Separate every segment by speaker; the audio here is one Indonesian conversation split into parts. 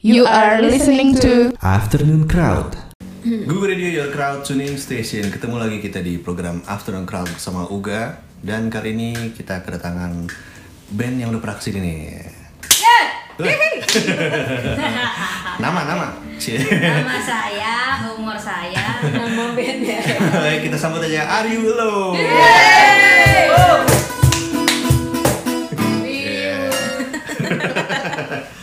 Speaker 1: You are listening to
Speaker 2: Afternoon Crowd. Google Radio Your Crowd Tuning Station. Ketemu lagi kita di program Afternoon Crowd bersama Uga dan kali ini kita kedatangan band yang udah pernah ke sini nih. Weh. nama nama. Cie.
Speaker 3: Nama saya, umur saya, nama bandnya.
Speaker 2: kita sambut aja Are You Hello.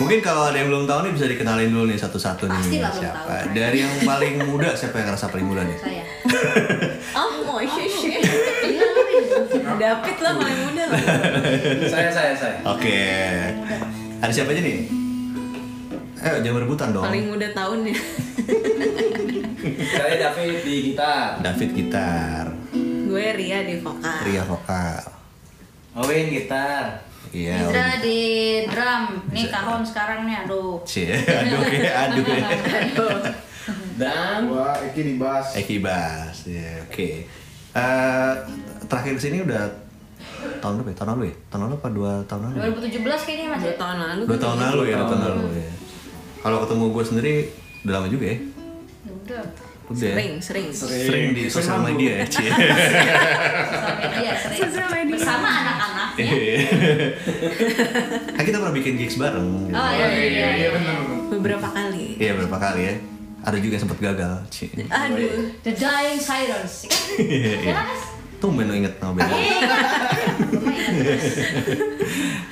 Speaker 2: Mungkin kalau ada yang belum tahu nih bisa dikenalin dulu nih satu-satu nih
Speaker 3: Pasti lah belum
Speaker 2: siapa.
Speaker 3: tahu.
Speaker 2: Dari yang paling muda siapa yang ngerasa paling muda nih?
Speaker 3: Saya.
Speaker 4: Oh, mau sih
Speaker 3: tapi
Speaker 4: David lah paling muda lah.
Speaker 5: saya saya saya
Speaker 2: Oke. Ada siapa aja nih? Eh, jangan berebutan dong.
Speaker 4: Paling muda tahunnya.
Speaker 5: saya David di gitar
Speaker 2: David gitar,
Speaker 4: Gue Ria di vokal.
Speaker 2: Ria vokal.
Speaker 5: Owen gitar
Speaker 2: Iya.
Speaker 3: Izra
Speaker 2: Om.
Speaker 3: di drum. Nih kahon sekarang nih, aduh.
Speaker 2: Cie, aduh ya, aduh ya.
Speaker 5: dan
Speaker 6: Gua Eki di bass.
Speaker 2: Eki Bas, ya, oke. Eh, terakhir sini udah tahun berapa ya? Tahun lalu ya? Tahun lalu apa dua tahun lalu?
Speaker 3: 2017 kayaknya mas.
Speaker 4: Dua
Speaker 3: ya?
Speaker 4: tahun lalu.
Speaker 2: Dua tahun
Speaker 4: ya?
Speaker 2: lalu ya, dua tahun lalu ya. Kalau ketemu gue sendiri udah lama juga ya.
Speaker 3: Ya Udah.
Speaker 2: Udah. ya?
Speaker 4: Sering, sering.
Speaker 2: Sering di sosial media ya, Cie.
Speaker 3: Sosial media sering. Bersama anak-anaknya.
Speaker 2: kan kita pernah bikin gigs bareng. gitu.
Speaker 3: Oh iya iya. iya.
Speaker 4: Beberapa kali.
Speaker 2: Iya berapa kali ya. Ada juga yang sempat gagal. Cie.
Speaker 4: Aduh.
Speaker 3: The Dying Sirens. Kan?
Speaker 2: Iya, iya.
Speaker 3: Jelas.
Speaker 2: Tumben lo inget nama band.
Speaker 3: Iya.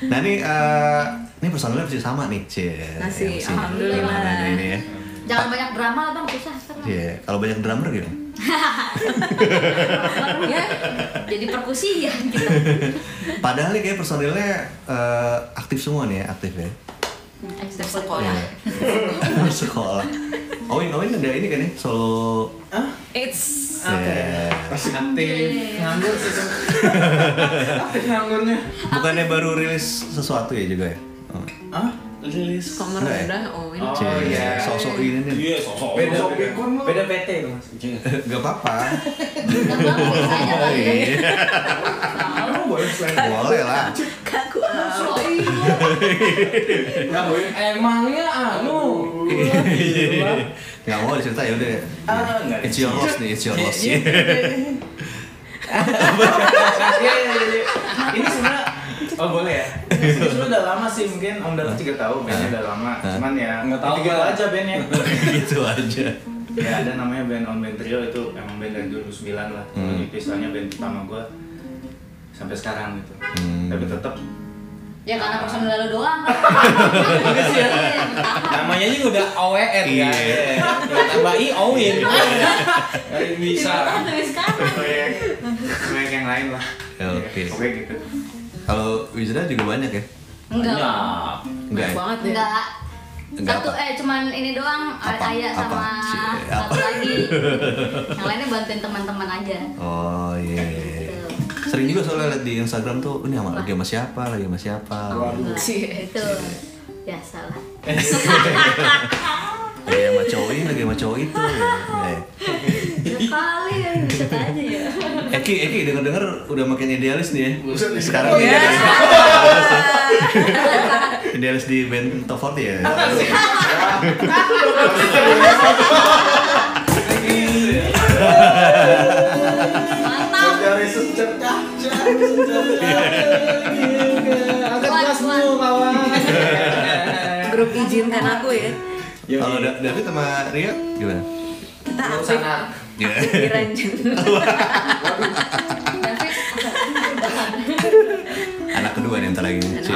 Speaker 2: Nah ini, eh, ini personalnya masih sama nih, Cie.
Speaker 4: Masih,
Speaker 2: Yang
Speaker 4: alhamdulillah.
Speaker 2: yang ada ini ya.
Speaker 3: Jangan banyak drama lah bang, susah sekarang.
Speaker 2: Iya, kalau banyak drummer gimana?
Speaker 3: ya, jadi perkusian gitu.
Speaker 2: Padahal nih kayak personilnya eh, aktif semua nih ya, aktif ya.
Speaker 3: Ekstra
Speaker 4: Sekolah.
Speaker 2: Iya. Sekolah. Owen, Owen ada ini kan ya, solo.
Speaker 4: It's
Speaker 2: Iya.
Speaker 5: masih aktif nganggur sih aktif nganggurnya
Speaker 2: Bukannya baru rilis sesuatu ya juga ya? Oh.
Speaker 5: ah rilis
Speaker 4: kok
Speaker 2: Enggak ya?
Speaker 4: merendah Owen.
Speaker 5: Oh, iya.
Speaker 2: sosok ini nih.
Speaker 5: iya sosok beda
Speaker 6: Sosok
Speaker 5: beda
Speaker 6: pikun lu.
Speaker 5: beda PT tuh mas
Speaker 2: Gak apa-apa.
Speaker 6: Boleh
Speaker 2: Boleh lah.
Speaker 4: Kaku.
Speaker 5: Nah, emangnya anu
Speaker 2: Gak mau diceritain ya udah.
Speaker 5: Ah, nggak.
Speaker 2: It's your loss nih, it's your loss.
Speaker 5: Iya, iya, iya. Ini sebenarnya Oh boleh ya? Sebenarnya udah lama sih mungkin Om David juga tahu bandnya udah lama Cuman ya
Speaker 7: Nggak tahu,
Speaker 5: gitu aja bandnya
Speaker 2: gitu aja.
Speaker 5: Ya ada namanya band On Band Trio itu emang band dari 2009 lah
Speaker 2: Hmm.
Speaker 5: Ini istilahnya band pertama gua Sampai sekarang gitu
Speaker 2: Hmm.
Speaker 5: Tapi tetap
Speaker 3: Ya karena personil lu doang kan.
Speaker 7: Namanya juga udah OWN
Speaker 2: Iya.
Speaker 7: kan. Ya, tambah I Owin. Bisa.
Speaker 5: Proyek proyek yang lain lah
Speaker 2: Ya, oke.
Speaker 5: Oke gitu
Speaker 2: Kalau Wizra juga banyak ya?
Speaker 3: Enggak.
Speaker 5: Banyak
Speaker 2: Enggak ya?
Speaker 4: banget ya.
Speaker 3: Enggak.
Speaker 2: Enggak
Speaker 3: Satu
Speaker 2: apa?
Speaker 3: eh cuman ini doang
Speaker 2: Apa?
Speaker 3: Ayah
Speaker 2: Apa?
Speaker 3: sama
Speaker 2: Cie,
Speaker 3: satu
Speaker 2: apa?
Speaker 3: lagi. Yang lainnya bantuin teman-teman aja.
Speaker 2: Oh iya. iya, iya.
Speaker 3: Gitu.
Speaker 2: Sering juga soalnya liat di Instagram tuh, ini sama lagi sama siapa, lagi sama siapa.
Speaker 3: Enggak.
Speaker 4: Cie.
Speaker 3: Itu biasa lah.
Speaker 2: Lagi sama cowok ini, lagi sama cowok itu. Ya.
Speaker 3: Sekali ya bisa aja ya.
Speaker 2: Eki, Eki denger-denger udah makin idealis nih ya. Sekarang
Speaker 4: Oh, ya.
Speaker 2: idealis. idealis di band Top 40 ya.
Speaker 3: Mantap.
Speaker 6: dari sejak
Speaker 5: kawan
Speaker 4: Grup izinkan aku ya.
Speaker 2: Kalau Da- David sama Ria gimana?
Speaker 4: Kita aktif
Speaker 2: Ya.
Speaker 3: David
Speaker 2: Anak kedua nih ntar lagi. Cie.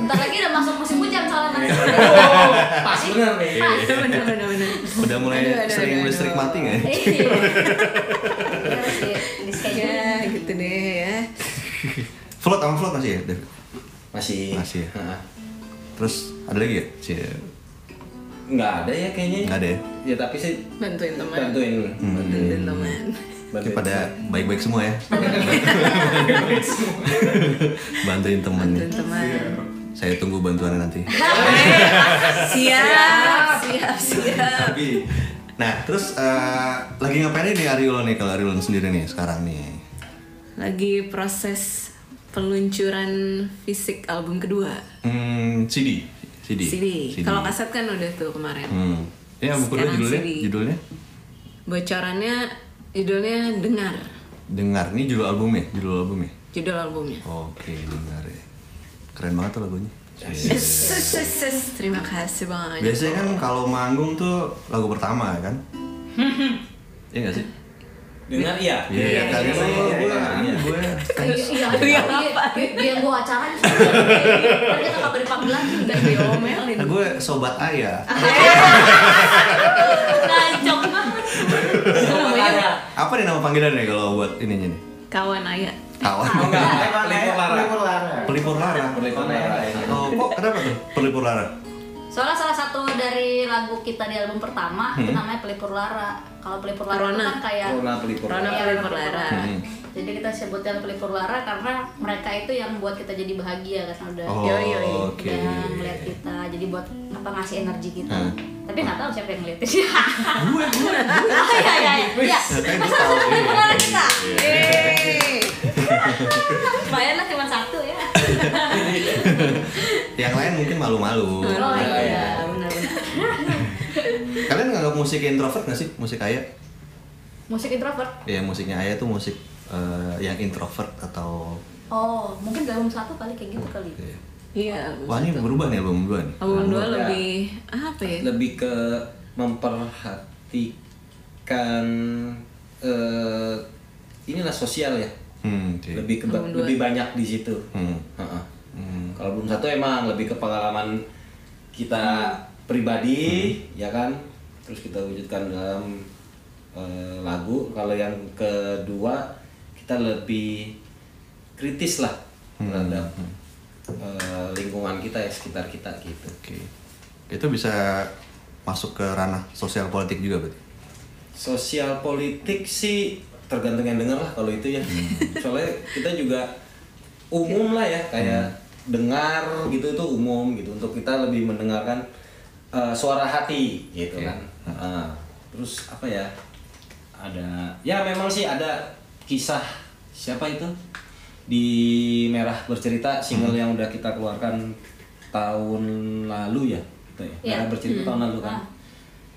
Speaker 3: Bentar lagi udah masuk musim hujan soalnya nanti.
Speaker 5: Pas bener nih
Speaker 4: Bener bener bener.
Speaker 2: Udah mulai
Speaker 4: Aduh, aduh,
Speaker 2: sering
Speaker 4: aduh,
Speaker 2: listrik mati nggak? ya?
Speaker 3: Iya.
Speaker 4: Gitu deh ya.
Speaker 2: Float sama float masih ya?
Speaker 7: Masih.
Speaker 2: Masih ya?
Speaker 7: Heeh.
Speaker 2: Terus ada lagi ya? Cie.
Speaker 7: Nggak ada ya kayaknya.
Speaker 2: Nggak ada ya?
Speaker 7: Ya tapi sih
Speaker 4: Bantuin teman.
Speaker 7: bantuin.
Speaker 2: Hmm.
Speaker 4: Bantuin teman.
Speaker 7: Bantuin.
Speaker 2: pada baik-baik semua ya. Bantuin temen nih.
Speaker 4: Bantuin teman.
Speaker 2: Saya tunggu bantuannya nanti.
Speaker 4: Siap, siap, siap.
Speaker 2: Tapi, nah terus eh, lagi ngapain nih Ariolo nih kalau Ariolo sendiri nih sekarang nih?
Speaker 4: Lagi proses peluncuran fisik album kedua.
Speaker 2: Hmm, CD. CD.
Speaker 4: CD. Kalau kaset kan udah tuh kemarin.
Speaker 2: Hmm. Ya,
Speaker 4: Sekarang
Speaker 2: judulnya,
Speaker 4: CD.
Speaker 2: judulnya
Speaker 4: Bocorannya judulnya Dengar.
Speaker 2: Dengar. Ini judul albumnya, judul albumnya.
Speaker 4: Judul albumnya.
Speaker 2: Oke, dengar ya. Keren banget tuh lagunya.
Speaker 4: Yes, yes, yes, yes. Terima kasih banget.
Speaker 2: Biasanya kan kalau manggung tuh lagu pertama kan? Iya gak sih?
Speaker 7: Dengar iya.
Speaker 2: Iya, iya, kan?
Speaker 7: iya,
Speaker 2: Oh,
Speaker 7: iya,
Speaker 2: gue,
Speaker 7: iya.
Speaker 2: gue
Speaker 3: Iya, iya, iya, dia gue acara nih. Kan kita kabar dipanggil lagi kan diomelin.
Speaker 2: Nah, gue sobat ayah.
Speaker 3: Ngancok banget.
Speaker 4: Namanya
Speaker 2: Apa nih nama panggilannya kalau buat ininya nih?
Speaker 4: kawan ayah.
Speaker 2: Kawan.
Speaker 7: Pelipur lara.
Speaker 5: Pelipur lara.
Speaker 2: Pelipur lara.
Speaker 7: Pelipur lara.
Speaker 2: Oh, kok kenapa tuh? Pelipur lara.
Speaker 3: Soalnya salah satu dari lagu kita di album pertama itu namanya Pelipur Lara. Kalau Pelipur Lara itu
Speaker 4: Corona.
Speaker 3: kan kayak
Speaker 7: Corona pelipur
Speaker 3: Iya,
Speaker 4: pelipur lara.
Speaker 2: Hmm.
Speaker 3: Jadi kita sebutnya Pelipur Lara karena mereka itu yang buat kita jadi bahagia kan udah
Speaker 2: Oh,
Speaker 4: Yoi, yoi.
Speaker 2: oke.
Speaker 3: udah ngeliat kita jadi buat apa ngasih energi kita.
Speaker 2: Hmm.
Speaker 3: Tapi nggak tahu siapa yang ngeliatin. gue gue gue. Iya iya iya.
Speaker 2: Gue tahu.
Speaker 3: Pelipur Lara kita.
Speaker 4: Yeay.
Speaker 3: Bayar lah cuma satu ya.
Speaker 2: Yang lain mungkin malu-malu.
Speaker 3: Oh
Speaker 7: iya.
Speaker 3: iya benar-benar.
Speaker 2: Kalian nganggap musik introvert gak sih? Musik ayah?
Speaker 3: Musik introvert.
Speaker 2: Ya musiknya ayah tuh musik eh, yang introvert atau
Speaker 3: Oh mungkin dalam satu kali kayak gitu kali.
Speaker 2: Iya.
Speaker 4: Iya.
Speaker 2: Wah ini berubah nih album dua nih.
Speaker 4: Album dua
Speaker 7: Ya.
Speaker 4: lebih apa ya?
Speaker 7: Lebih ke memperhatikan eh inilah sosial ya.
Speaker 2: Hmm, oke.
Speaker 7: Lebih ke
Speaker 4: Album dua.
Speaker 7: lebih banyak di situ.
Speaker 2: Hmm.
Speaker 7: Heeh.
Speaker 2: Hmm.
Speaker 7: Kalau belum satu emang lebih ke pengalaman kita pribadi, ya kan. Terus kita wujudkan dalam eh, lagu. Kalau yang kedua kita lebih kritis lah terhadap eh, lingkungan kita ya sekitar kita gitu.
Speaker 2: Oke. Itu bisa masuk ke ranah sosial politik juga berarti.
Speaker 7: Sosial politik sih tergantung yang denger lah kalau itu ya. Soalnya kita juga umum lah ya kayak dengar gitu itu umum gitu untuk kita lebih mendengarkan eh, suara hati gitu
Speaker 2: Oke.
Speaker 7: kan. Ah, terus apa ya? Ada ya memang sih ada kisah siapa itu di Merah Bercerita single yang udah kita keluarkan tahun lalu ya, gitu ya.
Speaker 3: Iya.
Speaker 7: Merah Bercerita tahun lalu kan
Speaker 3: Ah.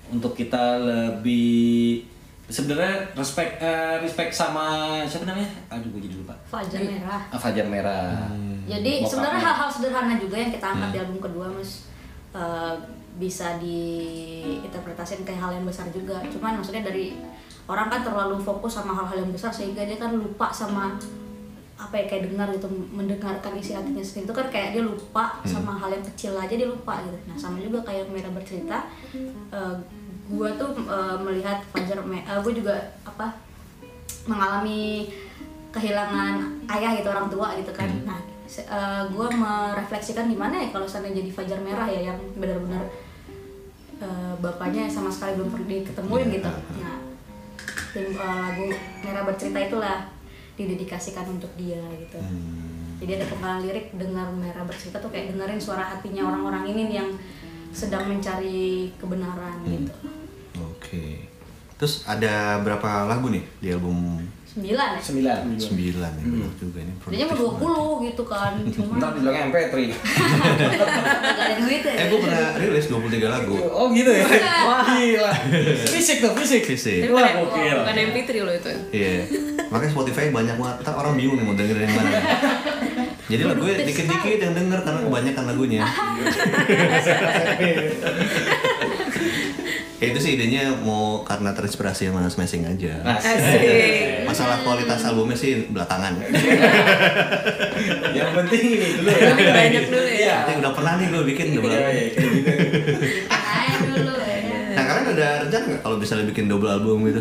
Speaker 7: untuk kita lebih sebenarnya respect eh, respect sama siapa namanya? Aduh gue jadi lupa.
Speaker 3: Fajar merah.
Speaker 7: Ah, Fajar Merah.
Speaker 3: Jadi
Speaker 7: Bokapnya.
Speaker 3: sebenarnya hal-hal sederhana juga yang kita angkat di album kedua mas Eh, bisa diinterpretasikan kayak hal yang besar juga. Cuman maksudnya dari orang kan terlalu fokus sama hal-hal yang besar sehingga dia kan lupa sama apa ya kayak dengar gitu mendengarkan isi hatinya sendiri. Itu kan kayak dia lupa sama hal yang kecil aja dia lupa gitu. Nah sama juga kayak merah bercerita. eh, gua tuh eh, melihat Fajar, Me- eh, gua juga apa mengalami kehilangan ayah gitu orang tua gitu kan. Nah gue merefleksikan gimana ya kalau seandainya jadi fajar merah ya yang benar-benar eh, bapaknya sama sekali belum pernah diketemuin gitu. nah tim eh, lagu merah bercerita itulah didedikasikan untuk dia gitu. Jadi ada penggalan lirik dengar merah bercerita tuh kayak dengerin suara hatinya orang-orang ini yang sedang mencari kebenaran gitu.
Speaker 2: Oke. Terus ada berapa lagu nih di album
Speaker 3: sembilan ya
Speaker 7: Sembilan.
Speaker 2: sembilan ya? Banyak juga ini.
Speaker 3: Jadinya mau
Speaker 2: produktif banget.
Speaker 3: 20 gitu kan cuma
Speaker 7: Ntar dibilangnya MP3.
Speaker 3: gak ada duit ya
Speaker 2: Eh, gue pernah rilis 23 lagu.
Speaker 7: Oh gitu ya? Wah gila. Fisik tuh fisik.
Speaker 2: Fisik.
Speaker 4: Tapi
Speaker 7: Wah, gokil.
Speaker 4: bukan MP3 loh itu.
Speaker 2: Iya. Makanya Spotify banyak banget. Ntar orang bingung nih mau dengerin yang mana. Jadi lagu dikit-dikit yang denger karena kebanyakan lagunya. Ya itu sih idenya mau karena terinspirasi sama Smashing aja.
Speaker 4: Asik.
Speaker 2: Masalah kualitas albumnya sih belakangan.
Speaker 7: Yang penting ini dulu ya.
Speaker 4: Banyak dulu ya.
Speaker 7: Iya.
Speaker 2: Tapi udah pernah nih gue bikin udah
Speaker 7: Iya,
Speaker 2: berapa.
Speaker 7: iya, gitu.
Speaker 3: Dulu ya
Speaker 2: Nah kalian ada rencana nggak kalau bisa bikin double album gitu?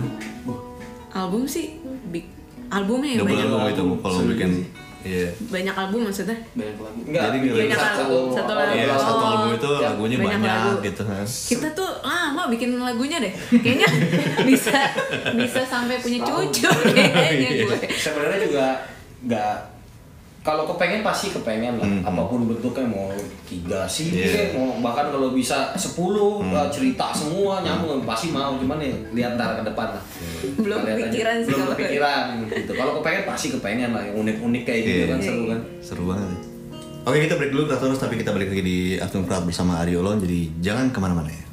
Speaker 4: Album sih big albumnya ya
Speaker 2: double
Speaker 4: banyak.
Speaker 2: album itu kalau bikin iya.
Speaker 4: Banyak album maksudnya.
Speaker 5: Banyak lagu.
Speaker 7: Enggak,
Speaker 2: Jadi banyak
Speaker 7: satu,
Speaker 4: album, satu lagu.
Speaker 2: Iya, satu
Speaker 4: Oh,
Speaker 2: album itu lagunya
Speaker 4: banyak
Speaker 2: banyak,
Speaker 4: lagu.
Speaker 2: gitu kan.
Speaker 4: Kita tuh bikin lagunya deh. Kayaknya bisa bisa sampai punya cucu kayaknya gue.
Speaker 7: Sebenarnya juga enggak kalau kepengen pasti kepengen lah
Speaker 2: Mhm.
Speaker 7: apa pun bentuknya mau tiga sih
Speaker 2: Iya.
Speaker 7: mau bahkan kalau bisa 10 uh, cerita semua nyambung pasti mau cuman ya lihat ntar ke depan lah
Speaker 4: Belum
Speaker 7: lihat aja.
Speaker 4: kepikiran sih
Speaker 7: belum
Speaker 4: kalau-
Speaker 7: kepikiran gitu kalau kepengen pasti kepengen lah yang unik-unik kayak gitu
Speaker 2: Iya.
Speaker 7: kan seru kan
Speaker 2: Seru banget. Oke kita break dulu terus tapi kita balik lagi di Afternoon Crowd bersama Aryo Lon jadi jangan
Speaker 4: ke mana-mana ya.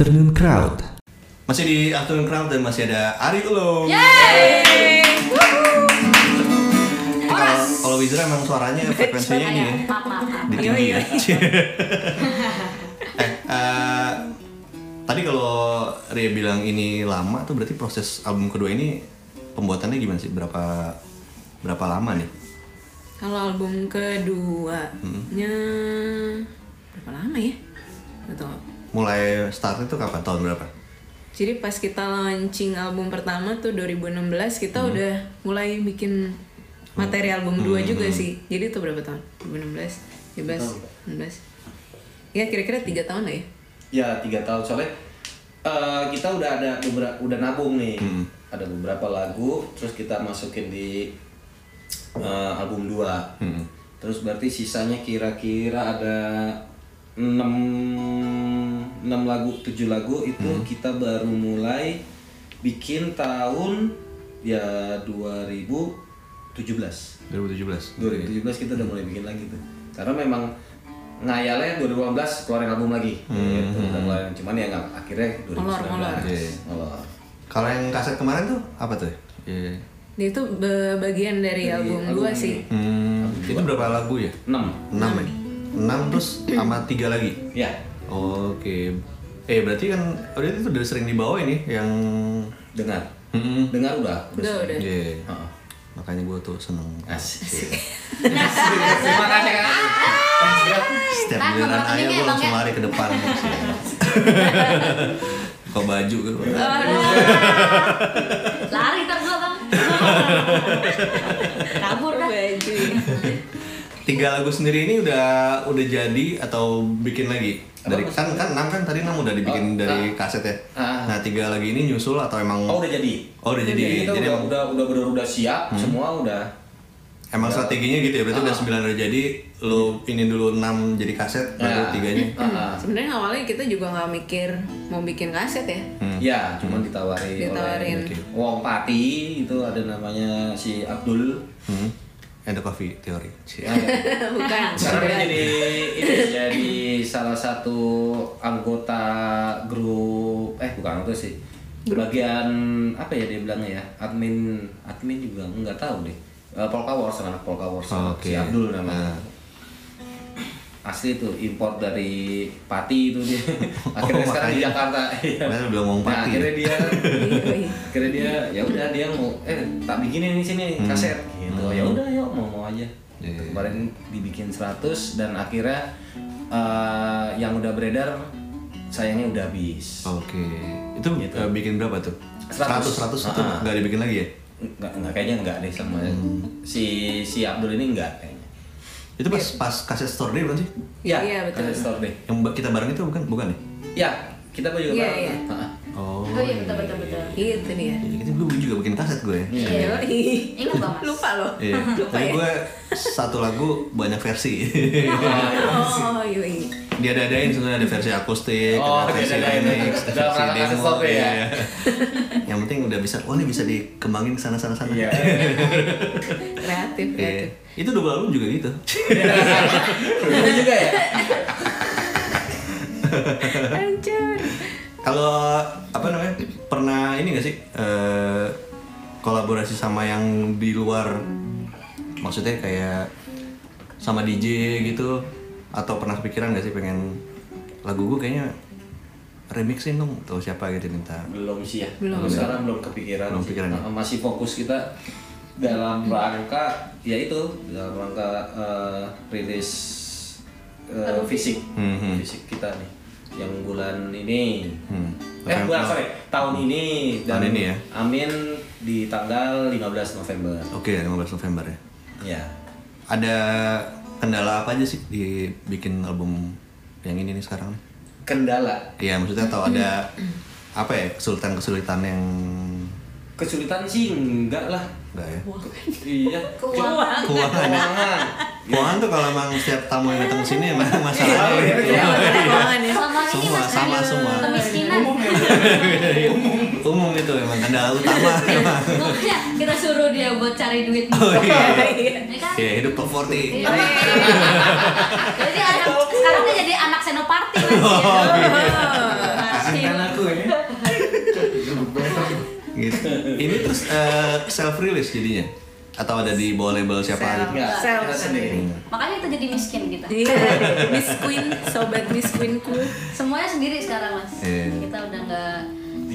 Speaker 2: Afternoon Crowd. Masih di Afternoon Crowd dan masih ada Ari Ulo. Kalau kalau Wizra emang suaranya frekuensinya ini ya,
Speaker 3: Maaf, maaf, maaf.
Speaker 2: di tinggi ya. eh, eh, tadi kalau Ria bilang ini lama tuh berarti proses album kedua ini pembuatannya gimana sih? Berapa berapa lama nih?
Speaker 8: Kalau album keduanya berapa lama ya?
Speaker 2: Mulai start itu kapan? Tahun berapa?
Speaker 8: jadi pas kita launching album pertama tuh 2016 kita udah mulai bikin materi album dua juga sih. Jadi itu berapa tahun? 2016, 17, 19. Ya kira-kira tiga tahun lah ya.
Speaker 7: Ya tiga tahun soalnya eh, kita udah ada beberapa udah nabung nih.
Speaker 2: Hmm.
Speaker 7: Ada beberapa lagu terus kita masukin di eh, album 2
Speaker 2: Hmm.
Speaker 7: Terus berarti sisanya kira-kira ada 6 6 lagu, 7 lagu itu
Speaker 2: Hmm.
Speaker 7: kita baru mulai bikin tahun ya 2017 2017
Speaker 2: 2017.
Speaker 7: 2017 kita udah mulai bikin lagi tuh karena memang ngayalnya 2018 keluarin album lagi gitu, udah keluarin cuman ya nggak akhirnya 2019
Speaker 4: Molor, molor.
Speaker 2: Iya. Kalau yang kaset kemarin tuh apa tuh? Iya.
Speaker 4: Dia itu bagian dari
Speaker 7: Dari
Speaker 4: album
Speaker 7: album
Speaker 4: gua sih.
Speaker 2: Hmm, itu berapa lagu ya?
Speaker 7: 6
Speaker 2: 6 ya? 6 terus sama 3 lagi?
Speaker 7: ya
Speaker 2: Oke. Eh berarti kan oh, itu udah sering dibawa ini yang
Speaker 7: dengar
Speaker 2: Hmm.
Speaker 7: dengar udah
Speaker 4: Udah, udah.
Speaker 2: Iya.
Speaker 7: Heeh.
Speaker 2: Makanya gue tuh seneng.
Speaker 7: Asik. Terima kasih kan.
Speaker 2: Setiap
Speaker 3: Kan
Speaker 2: giliran ayah gue
Speaker 3: Bang,
Speaker 2: langsung lari ke depan. Kok baju gitu.
Speaker 3: Lari ntar gua bang. Kabur.
Speaker 4: Baju.
Speaker 2: Tiga lagu sendiri ini udah udah jadi atau bikin lagi? Dari kan kan enam kan tadi enam udah dibikin
Speaker 7: Oh,
Speaker 2: dari
Speaker 7: ah.
Speaker 2: kaset ya.
Speaker 7: Ah.
Speaker 2: Nah tiga lagi ini nyusul atau emang
Speaker 7: Oh udah jadi.
Speaker 2: Oh, udah jadi.
Speaker 7: Kita
Speaker 2: Jadi
Speaker 7: udah,
Speaker 2: emang-
Speaker 7: udah udah bener udah siap semua udah.
Speaker 2: emang
Speaker 7: udah-
Speaker 2: strateginya gitu ya? Berarti udah
Speaker 7: Ah.
Speaker 2: sembilan udah jadi, lo ini dulu enam jadi kaset, baru
Speaker 7: Ya.
Speaker 2: tiganya.
Speaker 7: Ah, ah.
Speaker 4: Sebenarnya awalnya kita juga nggak mikir mau bikin kaset ya.
Speaker 2: Hmm.
Speaker 7: Ya, cuman ditawari
Speaker 4: Ditawarin.
Speaker 7: oleh Wong Pati itu ada namanya si Abdul.
Speaker 2: Hmm. And the coffee theory.
Speaker 7: Ya, ya.
Speaker 4: Bukan.
Speaker 7: Karena jadi ini jadi salah satu anggota grup eh bukan anggota sih. Bagian apa ya dia bilangnya ya? Admin admin juga nggak tahu deh. Eh, Polka Wars anak Polka Wars
Speaker 2: Oh, oke.
Speaker 7: si Abdul namanya.
Speaker 2: Nah.
Speaker 7: Asli itu import dari Pati itu dia. Akhirnya
Speaker 2: Oh,
Speaker 7: sekarang di. Jakarta. Iya.
Speaker 2: Bilang Wong
Speaker 7: Nah,
Speaker 2: Pati.
Speaker 7: akhirnya dia
Speaker 4: Iya, iya.
Speaker 7: akhirnya dia ya udah dia mau eh tak bikinin di sini kaset gitu ya udah yuk mau mau aja
Speaker 2: Iya.
Speaker 7: kemarin dibikin 100 dan akhirnya eh, yang udah beredar sayangnya udah habis
Speaker 2: Oke. Itu
Speaker 7: Gitu.
Speaker 2: eh, bikin berapa tuh?
Speaker 7: 100.
Speaker 2: 100 100 itu nggak dibikin lagi ya?
Speaker 7: nggak nggak kayaknya nggak deh sama si si Abdul ini nggak kayaknya
Speaker 2: Itu pas pas kaset store day
Speaker 7: ya
Speaker 4: Iya, betul.
Speaker 7: kaset store deh
Speaker 2: Yang kita bareng itu bukan bukan ya?
Speaker 7: ya kita juga
Speaker 4: Iya,
Speaker 7: bareng.
Speaker 4: iya.
Speaker 2: Oh.
Speaker 3: Oh iya betul betul betul.
Speaker 4: Gitu dia.
Speaker 2: Iya, kita dulu juga bikin kaset gue. ya.
Speaker 7: Iya.
Speaker 3: Ingat gak mas?
Speaker 4: Lupa loh.
Speaker 2: Iya.
Speaker 4: Lupa
Speaker 2: Tapi
Speaker 4: ya.
Speaker 2: gue satu lagu banyak versi.
Speaker 4: Oh, yoi.
Speaker 2: Dia ada-adain sebenarnya ada versi akustik,
Speaker 7: Oh,
Speaker 2: ada versi remix, ada versi demo.
Speaker 7: ya?
Speaker 2: iya. Yang penting udah bisa, oh ini bisa dikembangin ke sana sana sana.
Speaker 7: Iya.
Speaker 4: Kreatif,
Speaker 2: Iya.
Speaker 4: kreatif.
Speaker 2: Itu double album juga gitu.
Speaker 7: Bener juga ya
Speaker 4: Hancur.
Speaker 2: Kalau apa namanya pernah ini gak sih eh, kolaborasi sama yang di luar maksudnya kayak sama DJ gitu atau pernah kepikiran gak sih pengen lagu gue kayaknya remixin dong atau siapa gitu minta
Speaker 7: belum sih ya
Speaker 4: Belum.
Speaker 7: Sekarang belum kepikiran
Speaker 2: Belum
Speaker 7: sih.
Speaker 2: kepikiran ya?
Speaker 7: Uh, masih fokus kita dalam rangka ya itu dalam rangka uh, rilis uh, fisik
Speaker 2: Mhm.
Speaker 7: fisik kita nih yang bulan ini
Speaker 2: Hmm.
Speaker 7: eh bulan sorry tahun ini
Speaker 2: Tahun ini ya?
Speaker 7: Amin di tanggal 15 November
Speaker 2: Oke 15 November ya.
Speaker 7: ya
Speaker 2: Ada kendala apa aja sih di bikin album yang ini nih sekarang?
Speaker 7: kendala
Speaker 2: Iya maksudnya atau ada apa ya kesulitan-kesulitan yang
Speaker 7: kesulitan sih enggak lah
Speaker 2: enggak ya?
Speaker 7: iya
Speaker 3: Keuangan.
Speaker 2: Keuangan ya?
Speaker 7: keuangan
Speaker 2: tuh kalau emang setiap tamu yang datang sini emang masalahnya
Speaker 7: Iya,
Speaker 2: gitu.
Speaker 7: iya.
Speaker 4: Keuangan ya.
Speaker 3: Selama ini
Speaker 2: Semua,
Speaker 3: mas
Speaker 2: sama
Speaker 3: ada
Speaker 2: semua.
Speaker 3: Kemiskinan.
Speaker 2: Umum itu emang kendala utama.
Speaker 3: Makanya kita suruh dia buat cari duit.
Speaker 2: Oh iya.
Speaker 3: Ya kan?
Speaker 2: Iya hidup top 40.
Speaker 3: Iya. Jadi anak, sekarang dia jadi anak senoparti.
Speaker 2: Oh,
Speaker 5: Kasihkan aku ini.
Speaker 2: Gitu. Ini terus eh, self release jadinya atau ada di bawah label siapa
Speaker 4: Self.
Speaker 2: gitu?
Speaker 4: Self
Speaker 7: kita sendiri
Speaker 3: Makanya kita jadi miskin kita.
Speaker 4: Iya, Miss Queen, sobat Miss Queenku.
Speaker 3: Semuanya sendiri sekarang mas.
Speaker 2: Iya.
Speaker 3: Kita udah nggak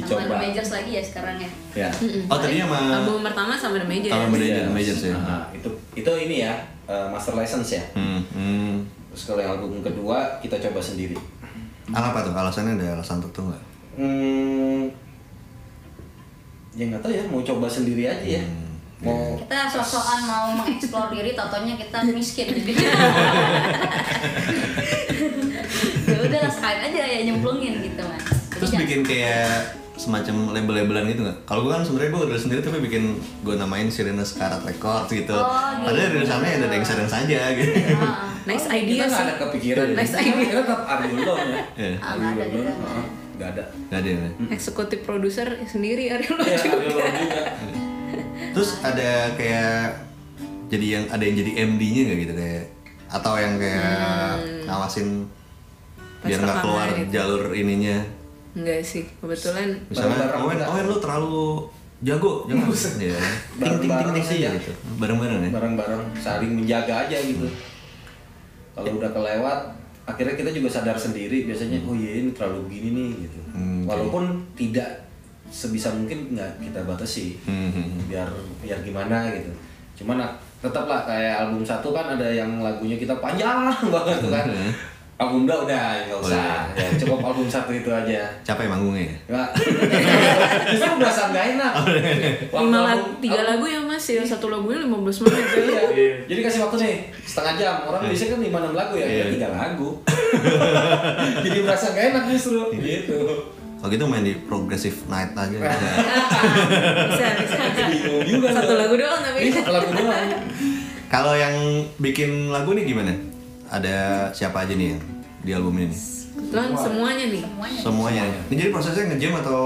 Speaker 3: sama The Majors lagi ya sekarang ya.
Speaker 7: ya
Speaker 2: Oh tadinya sama
Speaker 4: Album pertama sama The Major.
Speaker 2: sama Major,
Speaker 7: Iya,
Speaker 2: Major sih.
Speaker 7: Nah, itu itu ini ya uh, master license ya.
Speaker 2: Hmm, hmm.
Speaker 7: Terus kalau yang album kedua kita coba sendiri.
Speaker 2: Apa tuh alasannya ada alasan tertentu nggak?
Speaker 7: Hmm, ya nggak tahu ya mau coba sendiri aja ya.
Speaker 2: Hmm,
Speaker 7: Mau
Speaker 3: Kita sok-sokan mau mengeksplor diri, totonya kita miskin. Jadi ya udahlah sekali aja ya nyemplungin gitu mas. Jadi
Speaker 2: Terus
Speaker 3: jangan-
Speaker 2: bikin kayak semacam label-labelan gitu nggak? Kalau gue kan sebenarnya gue udah sendiri tapi bikin gue namain Sirena Sekarat Records gitu.
Speaker 3: Oh,
Speaker 2: Padahal
Speaker 3: gitu.
Speaker 2: dari sana ada yang sedang saja gitu.
Speaker 3: Ah,
Speaker 4: Nice
Speaker 7: kita
Speaker 4: idea
Speaker 7: nggak
Speaker 4: sih.
Speaker 7: ada kepikiran.
Speaker 4: Nice
Speaker 7: ya.
Speaker 4: idea.
Speaker 7: Kita tetap dong ya.
Speaker 2: Iya.
Speaker 3: Ah, nggak ada.
Speaker 7: Nggak ada.
Speaker 2: Gak ada ya.
Speaker 4: Eksekutif produser sendiri Ariel
Speaker 7: Ya,
Speaker 4: juga.
Speaker 7: Ariel dong juga.
Speaker 2: Terus ada kayak jadi yang ada yang jadi MD-nya nggak gitu kayak atau yang kayak ngawasin
Speaker 4: Pas
Speaker 2: biar nggak keluar
Speaker 4: gitu.
Speaker 2: jalur ininya
Speaker 4: Enggak sih, kebetulan
Speaker 2: misalnya
Speaker 7: Bareng-bareng
Speaker 2: Owen
Speaker 7: kita.
Speaker 2: Owen lu terlalu jago jangan ya ting ting ting
Speaker 7: Bareng-bareng
Speaker 2: ting
Speaker 7: aja.
Speaker 2: gitu bareng-bareng ya
Speaker 7: bareng-bareng saling menjaga aja gitu kalau udah kelewat akhirnya kita juga sadar sendiri biasanya oh iya ini terlalu begini nih gitu.
Speaker 2: Hmm,
Speaker 7: walaupun tidak sebisa mungkin nggak kita batasi
Speaker 2: Hmm, hmm, hmm.
Speaker 7: biar biar gimana gitu. Cuman ah, tetap lah kayak album satu kan ada yang lagunya kita panjang banget tuh kan album dua udah nggak usah ya, cukup album satu itu aja
Speaker 2: capek manggungnya ya
Speaker 7: Nggak. justru berasa nggak enak
Speaker 4: lima lagu, tiga lagu ya mas, yang satu lagunya 15 menit ya.
Speaker 7: Iya. Jadi kasih waktu nih setengah jam. Orang biasanya kan lima enam lagu ya,
Speaker 2: Iya.
Speaker 7: kita tiga lagu. Jadi merasa gak enak justru. Gitu.
Speaker 2: kalau gitu main di progressive night aja gitu.
Speaker 4: Bisa, bisa. Satu
Speaker 7: tuh.
Speaker 4: lagu doang tapi.
Speaker 7: Iya, satu lagu doang.
Speaker 2: kalau yang bikin lagu nih gimana ada siapa aja nih yang di album ini?
Speaker 4: Kebetulan semuanya nih.
Speaker 2: semuanya ini jadi prosesnya ngejam atau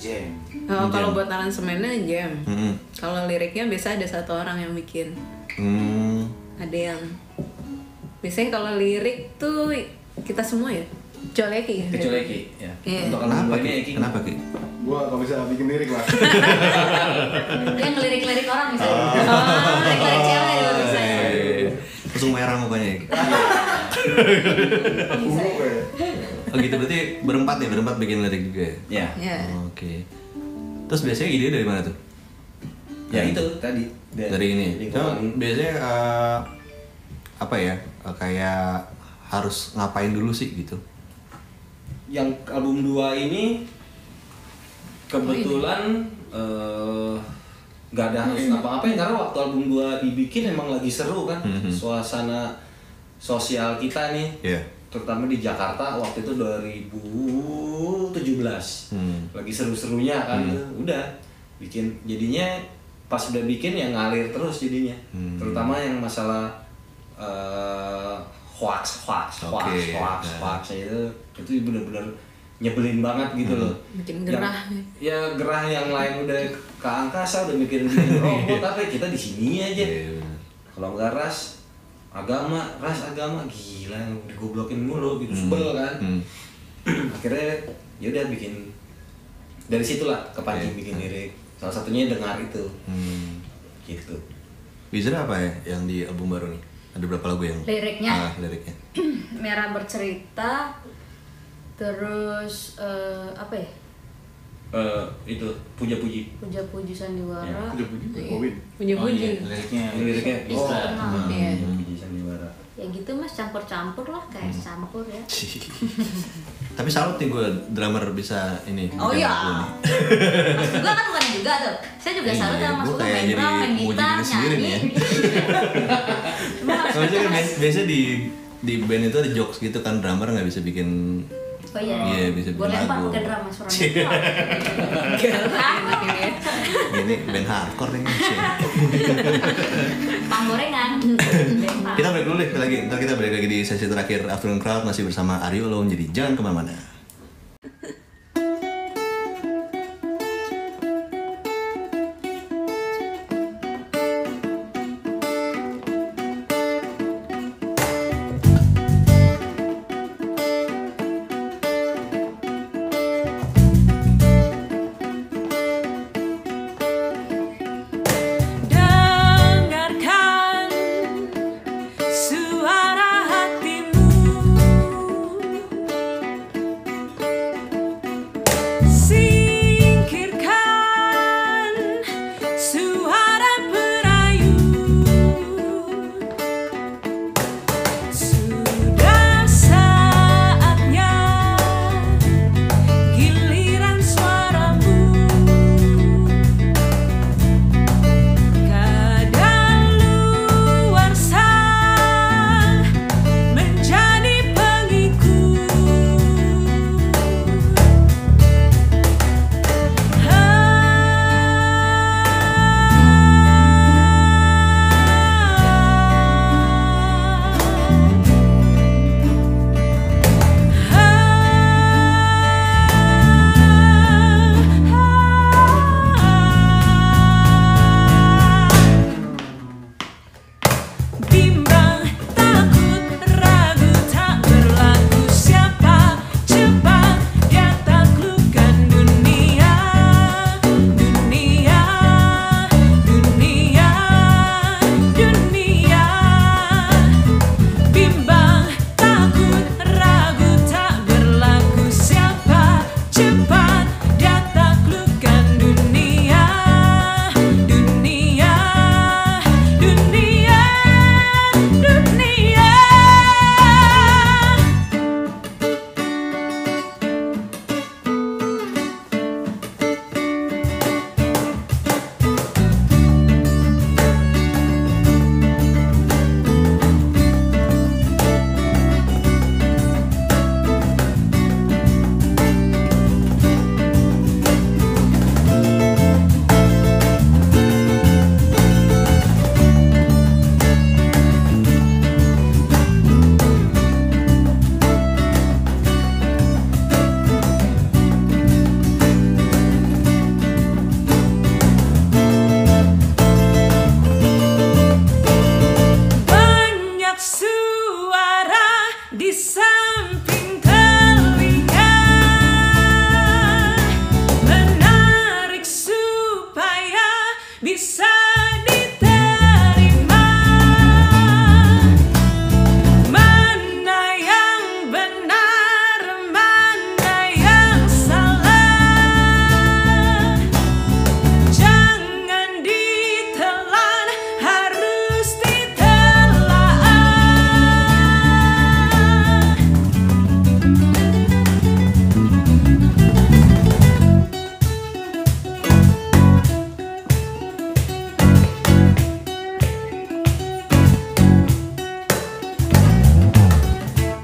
Speaker 7: Jam.
Speaker 4: Oh, kalau buat aransemennya jam.
Speaker 2: Hmm.
Speaker 4: Kalau liriknya biasa ada satu orang yang bikin.
Speaker 2: Hmm.
Speaker 4: Ada yang biasanya kalau lirik tuh kita semua ya. Kecuali Eki.
Speaker 7: Kecuali Eki. Ya.
Speaker 4: Iya.
Speaker 7: Untuk album
Speaker 2: kenapa ki kenapa ki
Speaker 6: Gua gak bisa bikin lirik lah.
Speaker 3: Dia ngelirik-lirik orang misalnya.
Speaker 2: Oh.
Speaker 3: Oh, ngelirik-ngelirik cewek dia bisa ya.
Speaker 2: Eh, langsung merah mukanya ya
Speaker 6: Ungu kayak.
Speaker 2: oh gitu. Berarti berempat ya? Berempat bikin lirik juga ya?
Speaker 7: Ya.
Speaker 4: Ya.
Speaker 2: Oh, oke. Terus biasanya ide dari mana tuh?
Speaker 7: Ya itu tadi.
Speaker 2: dari ini.
Speaker 7: Lingkungan.
Speaker 2: Cuma biasanya eh, apa ya? Eh, kayak harus ngapain dulu sih gitu?
Speaker 7: Yang album 2 ini. kebetulan eh, nggak ada harus ngapa-ngapain karena waktu album 2 dibikin emang lagi seru kan
Speaker 2: Mhm.
Speaker 7: suasana sosial kita nih
Speaker 2: Iya.
Speaker 7: terutama di Jakarta waktu itu 2017
Speaker 2: Hmm.
Speaker 7: lagi seru-serunya kan udah bikin jadinya pas udah bikin ya ngalir terus jadinya
Speaker 2: Hmm.
Speaker 7: terutama yang masalah eh, hoax hoax hoax
Speaker 2: Oke,
Speaker 7: hoax
Speaker 2: ya.
Speaker 7: hoax itu itu bener-bener nyebelin banget gitu loh
Speaker 4: Bikin
Speaker 7: Yang-
Speaker 4: gerah.
Speaker 7: ya gerah yang lain udah ke angkasa udah mikirin bikin robot tapi kita di sini aja
Speaker 2: Iya, bener.
Speaker 7: kalau nggak ras agama ras agama gila digoblokin mulu gitu sebel kan
Speaker 2: Hmm.
Speaker 7: akhirnya ya udah bikin dari situlah kepancing
Speaker 2: Iya.
Speaker 7: bikin lirik salah satunya dengar itu
Speaker 2: Hmm.
Speaker 7: gitu
Speaker 2: Wizard apa ya yang di album baru nih? Ada berapa lagu yang?
Speaker 3: Liriknya?
Speaker 2: Ah, liriknya.
Speaker 3: Merah bercerita terus eh, apa ya?
Speaker 7: Eh, itu puja-puji
Speaker 3: Puja-puji sandiwara.
Speaker 7: Ya,
Speaker 6: Udah puji, Win.
Speaker 4: Puji-puji.
Speaker 5: liriknya
Speaker 7: liriknya
Speaker 3: Oh,
Speaker 7: bisa
Speaker 3: kenal.
Speaker 4: Iya.
Speaker 7: puji sandiwara
Speaker 3: Ya gitu mas campur-campur lah kayak campur ya.
Speaker 2: Tapi salut nih gue drummer bisa ini.
Speaker 3: Oh iya. Mas juga kan bukan juga tuh. Saya juga
Speaker 2: Iya,
Speaker 3: salut sama Mas
Speaker 2: gua
Speaker 3: Uga
Speaker 2: kayak
Speaker 3: main
Speaker 2: jadi
Speaker 3: drum, main gitar,
Speaker 2: nih
Speaker 3: nyanyi.
Speaker 2: Kan bias- biasanya di di band itu ada jokes gitu kan drummer nggak bisa bikin
Speaker 3: Oh iya.
Speaker 2: Iya, bisa bikin
Speaker 3: lempar
Speaker 2: lagu.
Speaker 3: pakai drum mas orang
Speaker 4: Enak ini
Speaker 2: ini band hardcore nih.
Speaker 3: Panggorengan. Lempar.
Speaker 2: kita break dulu deh lagi. Ntar kita balik lagi di sesi terakhir Afternoon Crowd masih bersama Aryo Lone. Jadi jangan
Speaker 9: ke mana-mana.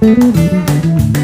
Speaker 4: Mm-hmm.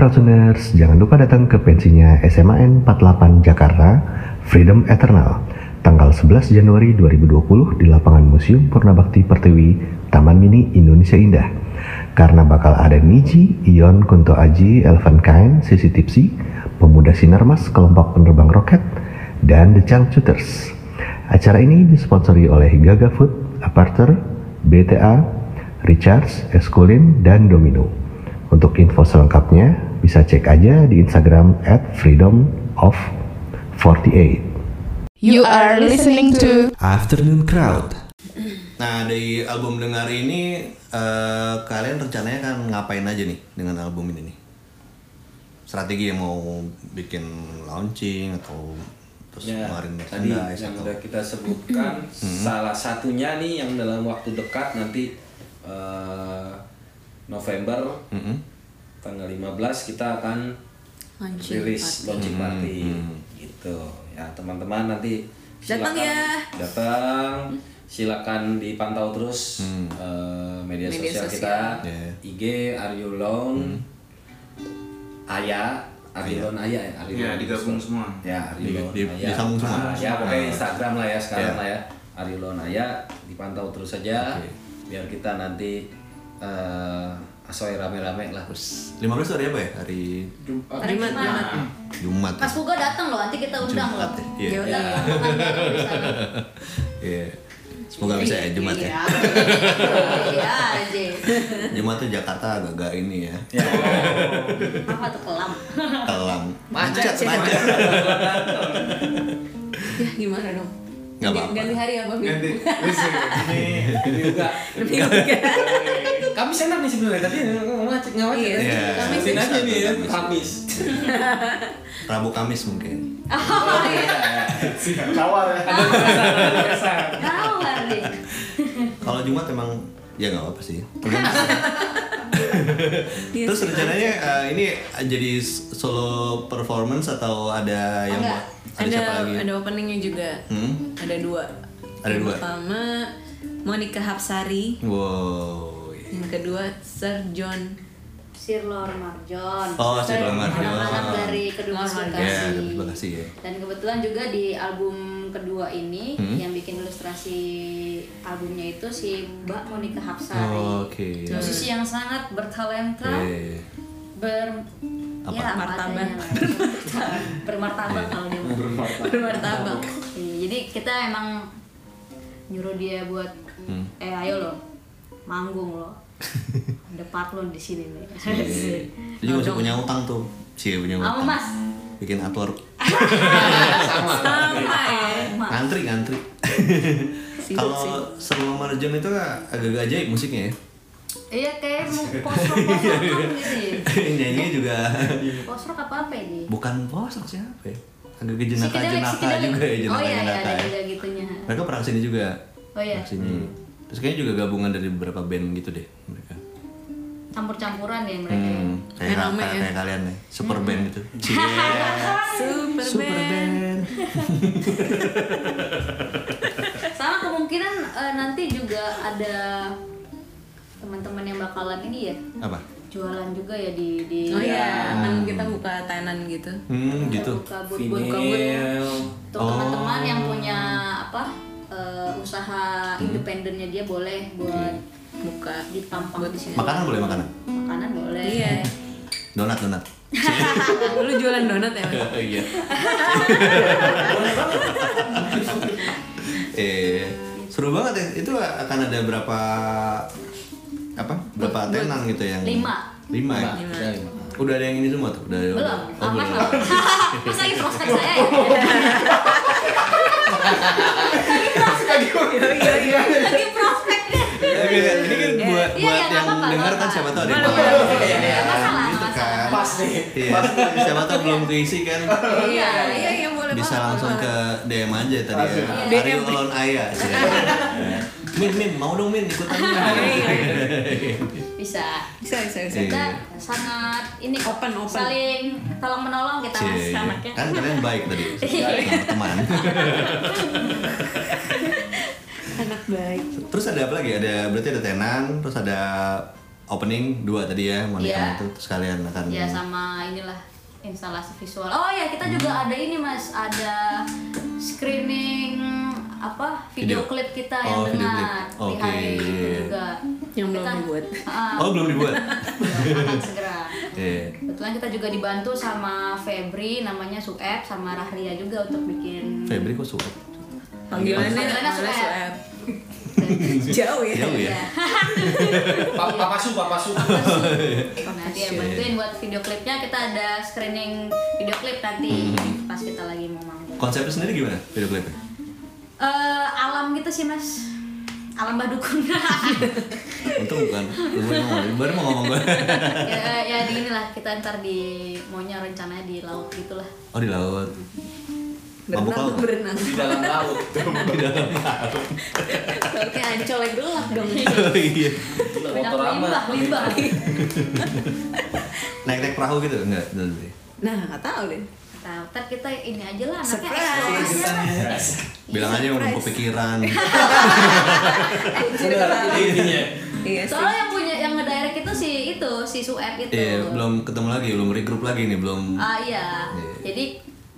Speaker 4: Crowdtuners, jangan lupa datang ke pensinya SMAN 48 Jakarta, Freedom Eternal, tanggal 11 Januari 2020 di lapangan Museum Purnabakti Pertiwi, Taman Mini Indonesia Indah. Karena bakal ada Niji, Ion, Kunto Aji, Elvan Kain, Sisi Tipsi, Pemuda Sinarmas, kelompok penerbang roket, dan The Changcuters. Acara ini disponsori oleh Gaga Food, Aparter, BTA, Richards, Escolin, dan Domino. Untuk info selengkapnya bisa cek aja di Instagram at freedom of 48.
Speaker 1: You are listening to
Speaker 4: Afternoon Crowd. Nah dari album dengar ini eh, kalian rencananya kan ngapain aja nih dengan album ini nih? Strategi yang mau bikin launching atau terus
Speaker 7: Ya,
Speaker 4: ngeluarin
Speaker 7: tadi yang
Speaker 4: atau
Speaker 7: udah kita sebutkan salah satunya nih yang dalam waktu dekat nanti eh, November
Speaker 4: Mm-mm.
Speaker 7: Tanggal 15 kita akan
Speaker 2: Launching
Speaker 7: rilis
Speaker 2: party.
Speaker 7: launching
Speaker 4: Hmm,
Speaker 7: party
Speaker 4: hmm.
Speaker 7: gitu ya teman-teman nanti
Speaker 2: Datang
Speaker 7: silakan
Speaker 2: ya.
Speaker 7: datang silakan dipantau terus
Speaker 4: Hmm.
Speaker 7: eh, media,
Speaker 2: Media
Speaker 7: sosial,
Speaker 2: sosial.
Speaker 7: kita
Speaker 4: Yeah.
Speaker 7: IG Aryulon Aya Aryulon Aya ya Aryulon
Speaker 5: Ya, digabung semua.
Speaker 7: ya Aryulon
Speaker 4: Di- di-
Speaker 7: Aya
Speaker 4: disambung semua.
Speaker 7: Ah, ya pokoknya
Speaker 4: Ah.
Speaker 7: Instagram lah ya sekarang
Speaker 4: Yeah.
Speaker 7: lah ya Aryulon Aya dipantau terus saja
Speaker 4: Oke.
Speaker 7: biar kita nanti eh asoy rame-rame lah
Speaker 4: 15 itu hari apa ya? Hari
Speaker 3: Hari
Speaker 2: Jumat,
Speaker 3: Jumat.
Speaker 2: Jumat.
Speaker 4: Jumat. ya?
Speaker 3: Mas Fuga datang loh, nanti kita undang
Speaker 4: Jumat
Speaker 3: loh.
Speaker 4: ya? Iya.
Speaker 3: Bareng di sana.
Speaker 4: Iya. Semoga bisa ya Jumat ya.
Speaker 3: Iya. Iya aja.
Speaker 4: Jumat tuh Jakarta agak-agak ini ya.
Speaker 3: Apa tuh kelam?
Speaker 4: Kelam.
Speaker 2: Macet,
Speaker 4: Macet.
Speaker 2: Ya gimana dong? Ganti-
Speaker 4: apa-apa.
Speaker 2: Ganti hari apa?
Speaker 5: Ganti. Ini
Speaker 7: ini juga Kamis enak nih sebenarnya tapi nggak macet nggak macet
Speaker 2: Iya,
Speaker 4: Iya.
Speaker 2: Kamis
Speaker 7: aja nih ya
Speaker 4: Kamis.
Speaker 7: Kamis
Speaker 4: Rabu Kamis mungkin.
Speaker 3: Oh iya.
Speaker 6: Ya.
Speaker 3: Tahu hari.
Speaker 4: Kalau Jumat emang ya nggak apa-apa sih. Iya
Speaker 2: Terus rencananya eh, ini jadi solo performance atau ada yang
Speaker 3: Enggak.
Speaker 2: ada,
Speaker 4: ada
Speaker 2: siapa lagi?
Speaker 4: ada openingnya juga
Speaker 2: Hmm?
Speaker 4: ada dua
Speaker 2: Ada
Speaker 4: yang
Speaker 2: dua.
Speaker 4: pertama Monica Hapsari
Speaker 2: Wow.
Speaker 4: Yang kedua Sir John
Speaker 3: Sir Lor Marjon.
Speaker 2: Oh, Sir Lor Marjon.
Speaker 3: Anak-anak dari kedua.
Speaker 2: Ya,
Speaker 3: Bekasi.
Speaker 2: terima kasih ya.
Speaker 3: Dan kebetulan juga di album kedua ini
Speaker 2: Hmm?
Speaker 3: yang bikin ilustrasi albumnya itu si Mbak Monica Hapsari.
Speaker 2: Oh, oke.
Speaker 3: Musisi yang sangat bertalenta,
Speaker 2: Eh,
Speaker 3: ber
Speaker 2: Apa?
Speaker 3: ya,
Speaker 4: Martabat.
Speaker 3: bermartabat kalau dia mau.
Speaker 4: bermartabat
Speaker 3: Iya, jadi kita emang nyuruh dia buat
Speaker 2: Hmm.
Speaker 3: eh ayo lo manggung lo ada part lo di sini nih
Speaker 2: Iya. Dia juga masih punya utang tuh. Cie punya utang.
Speaker 3: mas?
Speaker 2: Bikin artwork.
Speaker 4: sama ya
Speaker 2: Ngantri, ngantri. Kalau Serlo Marjon itu agak-agak ajaib musiknya ya.
Speaker 3: iya kayak mau post rock post rock gitu ya.
Speaker 2: Nyanyinya juga
Speaker 3: post rock apa apa ini
Speaker 2: bukan post rock siapa ya? Agak jenaka-jenaka
Speaker 3: Psikedelik,
Speaker 2: juga ya,
Speaker 3: psikedelik. oh iya iya ada
Speaker 2: ya.
Speaker 3: gitunya
Speaker 2: Mereka pernah ke sini juga.
Speaker 3: oh iya
Speaker 2: Pernah ke sini. Terus kayaknya juga gabungan dari beberapa band gitu deh mereka.
Speaker 3: campur-campuran ya mereka
Speaker 2: Hmm, kayak,
Speaker 4: Rame
Speaker 2: kayak,
Speaker 4: ya.
Speaker 2: kayak kalian nih, super band gitu.
Speaker 4: Super,
Speaker 2: super
Speaker 4: band
Speaker 2: band.
Speaker 3: sama kemungkinan eh, nanti juga ada teman-teman yang bakalan ini ya
Speaker 2: Apa?
Speaker 3: jualan juga ya di di
Speaker 4: oh iya kan kita buka tenan gitu
Speaker 2: Hmm, gitu.
Speaker 3: buka but-but
Speaker 5: Vinyl.
Speaker 3: untuk
Speaker 2: Oh.
Speaker 3: teman-teman yang punya apa eh, usaha
Speaker 2: Hmm.
Speaker 3: independennya dia boleh buat
Speaker 4: buka
Speaker 3: dipampang di sini
Speaker 2: Makanan boleh makanan?
Speaker 3: makanan boleh
Speaker 4: iya
Speaker 2: Donat, donat.
Speaker 4: lu jualan donat ya?
Speaker 2: Iya. eh, seru banget ya. Itu akan ada berapa apa? Berapa tenan gitu yang
Speaker 3: lima.
Speaker 2: Lima ya?
Speaker 4: Lima.
Speaker 7: Udah, lima.
Speaker 2: Udah ada yang ini semua tuh? Udah ada
Speaker 3: belum
Speaker 2: Oh, belum.
Speaker 3: mas lagi prospek saya ya lagi prospek deh
Speaker 2: Oke, oke. Ini kan buat
Speaker 3: Iya,
Speaker 2: buat
Speaker 3: iya, nggak
Speaker 2: yang dengar kan siapa tahu ada yang. Iya,
Speaker 3: masalah,
Speaker 2: gitu kan.
Speaker 5: Pas nih.
Speaker 2: Iya, siapa tahu belum keisi kan.
Speaker 4: iya iya iya boleh
Speaker 2: Bisa langsung ke DM aja tadi ya.
Speaker 3: Iya.
Speaker 2: Are you alone Aya? Min, Min, mau dong Min ikutan
Speaker 3: Bisa
Speaker 4: bisa bisa bisa
Speaker 2: Iya.
Speaker 3: kita sangat ini
Speaker 4: Open, open.
Speaker 3: saling tolong menolong kita mas
Speaker 2: Cie,
Speaker 3: anaknya
Speaker 2: kan kalian baik tadi
Speaker 3: Iya.
Speaker 2: sama teman.
Speaker 4: anak baik
Speaker 2: Terus ada apa lagi? Ada berarti ada tenan, terus ada opening dua tadi ya, Monica
Speaker 3: Iya.
Speaker 2: itu terus kalian akan
Speaker 3: ya sama inilah instalasi visual oh ya kita juga ada ini mas ada screening apa video,
Speaker 2: Video.
Speaker 3: klip kita
Speaker 2: Oh,
Speaker 3: yang dengan
Speaker 2: klip.
Speaker 3: di
Speaker 2: Oke.
Speaker 3: hari itu juga
Speaker 4: Yang belum
Speaker 3: Kita-
Speaker 4: dibuat.
Speaker 3: Ah,
Speaker 2: Oh, belum dibuat.
Speaker 3: belum, akan segera
Speaker 2: Iya.
Speaker 3: kebetulan kita juga dibantu sama Febri namanya Sueb sama Rahria juga untuk bikin
Speaker 2: Febri kok suka?
Speaker 4: panggilannya
Speaker 3: Panggilannya Sueb.
Speaker 4: Sueb. jauh ya
Speaker 2: Jauh ya?
Speaker 3: Iya.
Speaker 7: Pa- Papa Su, Papa Su.
Speaker 3: Nah, dia bantuin buat video klipnya kita ada screening video klip nanti
Speaker 2: Hmm.
Speaker 3: pas kita lagi mau manggung.
Speaker 2: Konsepnya sendiri gimana video klipnya?
Speaker 3: Eh, alam gitu sih mas, alam badukun.
Speaker 2: Untung bukan, baru mau, ngomong gue.
Speaker 3: ya, ya di inilah kita ntar di maunya rencananya di laut gitulah.
Speaker 2: Oh di laut. Mabuk
Speaker 4: berenang
Speaker 2: laut.
Speaker 4: berenang
Speaker 7: Di dalam laut.
Speaker 2: Di dalam laut.
Speaker 4: lautnya ancol yang gelap dong
Speaker 2: Oh iya.
Speaker 3: Banyak limbah, limbah.
Speaker 2: Naik-naik perahu gitu enggak?
Speaker 4: Nah nggak tahu deh
Speaker 3: Ntar kita ini aja lah, anaknya
Speaker 4: Surprise.
Speaker 3: lah.
Speaker 2: Bilang aja udah kepikiran.
Speaker 4: Iya
Speaker 3: Soalnya yang punya yang ngedirect itu si itu si Sueb itu.
Speaker 2: Iya, belum ketemu lagi, belum regroup lagi nih, belum.
Speaker 3: Ah iya.
Speaker 2: Iya.
Speaker 3: Jadi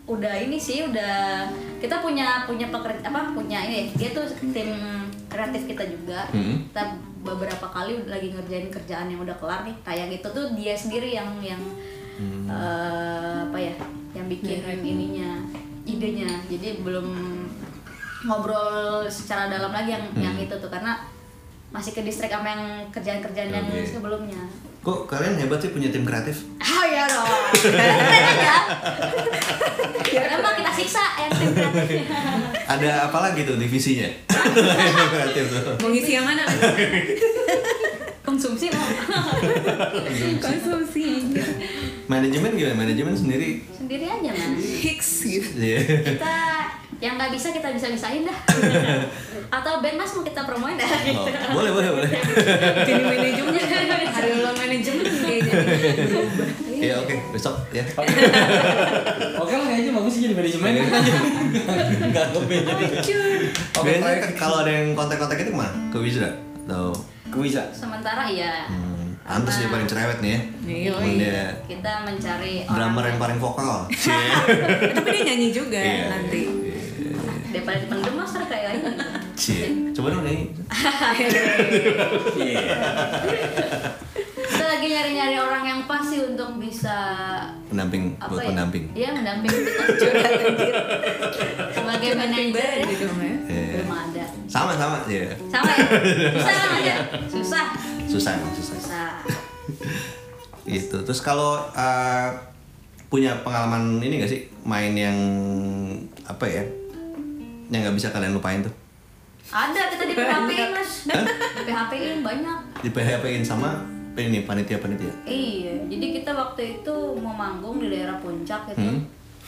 Speaker 3: udah ini sih udah kita punya punya pekerja apa punya ini dia tuh tim kreatif kita juga.
Speaker 2: Hmm.
Speaker 3: Kita beberapa kali lagi ngerjain kerjaan yang udah kelar nih. Kayak gitu tuh dia sendiri yang yang
Speaker 2: Hmm.
Speaker 3: eh, apa ya? Yang bikin ininya, idenya. Jadi belum ngobrol secara dalam lagi yang yang
Speaker 2: Hmm.
Speaker 3: itu tuh karena masih ke distrik sama yang kerjaan-kerjaan yang
Speaker 2: Oke.
Speaker 3: sebelumnya.
Speaker 2: Kok kalian hebat sih punya tim kreatif?
Speaker 3: Oh iya dong. Keren aja. Biar emang kita siksa yang tim kreatifnya.
Speaker 2: Ada apa lagi tuh divisinya? kreatif tuh.
Speaker 4: mau ngisi yang mana
Speaker 3: Konsumsi mau.
Speaker 4: konsumsi
Speaker 2: Manajemen gimana? Manajemen sendiri?
Speaker 3: Sendiri aja mas.
Speaker 4: Hicks gitu
Speaker 2: Iya.
Speaker 3: Kita yang nggak bisa kita bisa bisain dah atau band mas mau kita promoin dah gitu.
Speaker 2: Oh, boleh boleh boleh.
Speaker 4: Jadi manajemen, hari ulang manajemen.
Speaker 2: Iya oke besok ya.
Speaker 7: Oke lah kayaknya bagus sih jadi manajemen aja. Enggak ngeband jadi. Oke,
Speaker 2: kalau ada yang kontak-kontak itu ke mana? Ke Wizra? Atau
Speaker 7: ke Wisa.
Speaker 3: sementara iya
Speaker 2: hmm, Antus dia paling cerewet nih ya.
Speaker 4: Iya,
Speaker 2: dia
Speaker 3: kita mencari
Speaker 2: drummer yang paling vokal.
Speaker 4: Eh, Tapi dia nyanyi juga
Speaker 2: Iya.
Speaker 4: nanti.
Speaker 3: daripada dipendem mas ntar kayak ini
Speaker 2: Cie. Coba dong nih.
Speaker 7: Iya.
Speaker 3: Nyari-nyari orang yang pas sih untuk bisa
Speaker 2: Pendamping
Speaker 3: apa
Speaker 2: buat
Speaker 3: ya?
Speaker 2: pendamping.
Speaker 3: Iya mendamping kita curhat anjir. Sebagai manajer ya,
Speaker 4: Gitu, ya.
Speaker 2: Iya.
Speaker 3: belum ada.
Speaker 2: Sama sama ya.
Speaker 3: Sama ya? Susah kan aja? Susah.
Speaker 2: Susah emang susah.
Speaker 3: Susah.
Speaker 2: Gitu. Terus kalau uh, punya pengalaman ini gak sih main yang apa ya? Yang nggak bisa kalian lupain tuh?
Speaker 3: Ada kita di PHP-in mas. Di PHP-in banyak.
Speaker 2: Di PHP-in sama ini panitia-panitia.
Speaker 3: Iya, jadi kita waktu itu mau manggung di daerah puncak gitu.
Speaker 2: Hmm.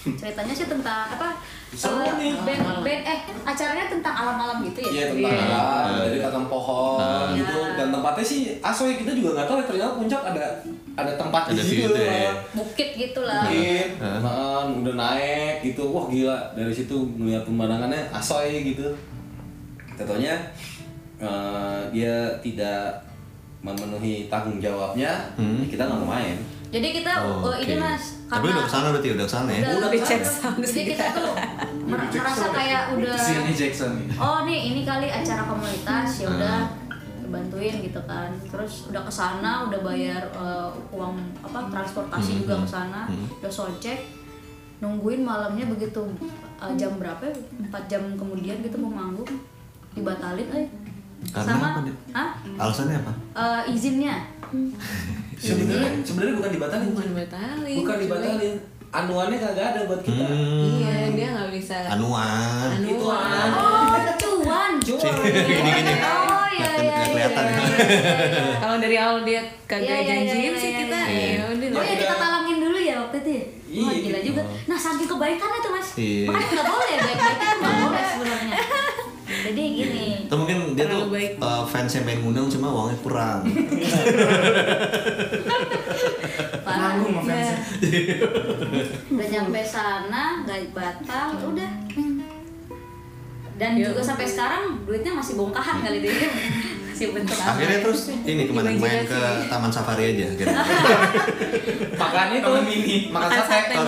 Speaker 3: Ceritanya sih tentang apa? Eh,
Speaker 7: nih.
Speaker 3: Band, band, eh acaranya tentang alam-alam gitu ya?
Speaker 7: Iya tentang alam, dari kakang pohon
Speaker 3: Iya.
Speaker 7: gitu dan tempatnya sih asoy kita juga nggak tahu ya ternyata puncak ada ada tempat
Speaker 2: Ada
Speaker 7: di situ
Speaker 2: situ ya.
Speaker 3: Bukit gitu lah.
Speaker 7: Bukit, apaan, udah naik gitu, wah gila dari situ melihat pemandangannya asoy gitu. Kita taunya eh, dia tidak memenuhi tanggung jawabnya,
Speaker 2: Hmm.
Speaker 7: kita nggak mau main.
Speaker 3: Jadi kita
Speaker 2: Oh,
Speaker 3: oh, ini
Speaker 2: oke.
Speaker 3: mas,
Speaker 2: Tapi udah ke sana berarti udah ke sana ya.
Speaker 3: Udah,
Speaker 7: Udah
Speaker 4: sound
Speaker 3: Jadi kita tuh mer- merasa kayak udah
Speaker 5: Sini Jackson nih.
Speaker 3: oh nih ini kali acara komunitas ya
Speaker 2: Hmm.
Speaker 3: udah bantuin gitu kan terus udah ke sana udah bayar eh, uang apa transportasi
Speaker 2: Hmm,
Speaker 3: juga
Speaker 2: hmm,
Speaker 3: ke sana
Speaker 2: hmm.
Speaker 3: udah check nungguin malamnya begitu eh, jam berapa ya? empat jam kemudian gitu mau manggung dibatalin eh
Speaker 2: Karena
Speaker 3: sama
Speaker 2: apa, Dit?
Speaker 3: Hah?
Speaker 2: Alasannya apa?
Speaker 3: Eh, izinnya
Speaker 7: Sebenarnya sebenarnya bukan dibatalin,
Speaker 4: Bukan dibatalin,
Speaker 7: bukan dibatalin. Anuannya kagak ada buat kita.
Speaker 2: Hmm,
Speaker 4: Iya, dia nggak bisa.
Speaker 2: anuan.
Speaker 4: Anuan.
Speaker 3: oh cuan
Speaker 2: Gini-gini.
Speaker 3: oh iya iya iya,
Speaker 2: kelihatan.
Speaker 3: iya, iya, iya.
Speaker 4: Kalau dari awal dia kagak
Speaker 3: Iya, iya,
Speaker 4: janjiin
Speaker 3: iya,
Speaker 4: sih
Speaker 3: iya,
Speaker 4: kita,
Speaker 3: iya.
Speaker 4: ya udah.
Speaker 3: Oh ya kita talangin dulu ya waktu itu ya?
Speaker 7: Iya,
Speaker 3: gila
Speaker 7: gitu.
Speaker 3: juga. Nah saking kebaikannya tuh mas.
Speaker 2: Iya.
Speaker 3: Makanya nggak boleh baik-baik itu nggak boleh sebenarnya. Jadi gini.
Speaker 2: Atau mungkin dia tuh
Speaker 4: baik.
Speaker 2: uh, fans yang pengen ngundang cuma uangnya kurang.
Speaker 3: Parah.
Speaker 5: Nanggung sama fansnya.
Speaker 3: Udah nyampe sana nggak batal udah. Dan
Speaker 4: Ya
Speaker 3: juga sampai sekarang duitnya masih bongkahan kali dia. Masih bentuk?
Speaker 2: Akhirnya terus ini ke mana main ke Taman Safari aja. Gitu.
Speaker 7: Makan itu
Speaker 5: mini.
Speaker 7: makan sate.
Speaker 4: sate,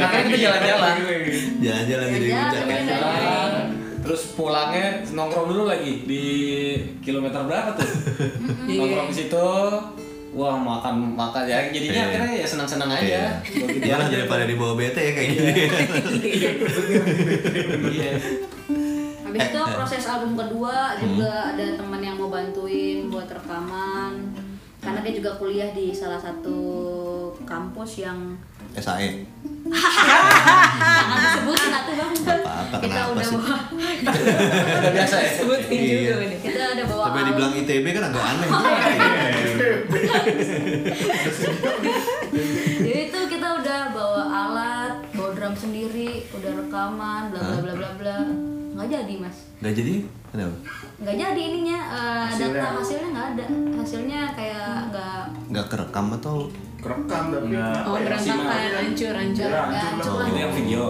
Speaker 4: makan
Speaker 7: iya, kita jalan-jalan.
Speaker 2: Jalan-jalan di puncak ya.
Speaker 7: Terus pulangnya nongkrong dulu lagi di kilometer berapa tuh? nongkrong di situ. Wah makan makan ya jadinya
Speaker 2: Iya.
Speaker 7: akhirnya ya senang-senang aja.
Speaker 2: Iya.
Speaker 7: Begitu
Speaker 2: Iya lah
Speaker 7: aja.
Speaker 2: daripada dibawa bete ya kayak gini.
Speaker 7: Iya.
Speaker 3: Habis itu
Speaker 2: Eh, eh.
Speaker 3: proses album kedua juga ada teman yang mau bantuin buat rekaman. Karena dia juga kuliah di salah satu kampus yang
Speaker 2: SAE.
Speaker 3: jangan disebutin atuh bang.
Speaker 2: Apa-apa,
Speaker 3: kita
Speaker 2: kenapa
Speaker 3: udah
Speaker 2: sih?
Speaker 3: bawa,
Speaker 7: Udah biasa ya.
Speaker 4: Sebutin
Speaker 2: Iya.
Speaker 4: juga ini.
Speaker 3: kita udah bawa
Speaker 2: Tapi dibilang ITB kan agak aneh.
Speaker 3: Jadi itu kita udah bawa alat, bawa drum sendiri, udah rekaman, bla bla bla bla bla. Nggak jadi mas.
Speaker 2: Gak jadi? Kenapa?
Speaker 3: Nggak jadi ininya eh,
Speaker 5: Hasilnya.
Speaker 3: data hasilnya nggak ada. Hasilnya kayak nggak
Speaker 2: Gak kerekam atau
Speaker 5: Kerekam tapi
Speaker 7: Enggak.
Speaker 4: Oh, berantakan, hancur, hancur.
Speaker 5: Iya.
Speaker 3: nggak hancur.
Speaker 7: Itu yang video.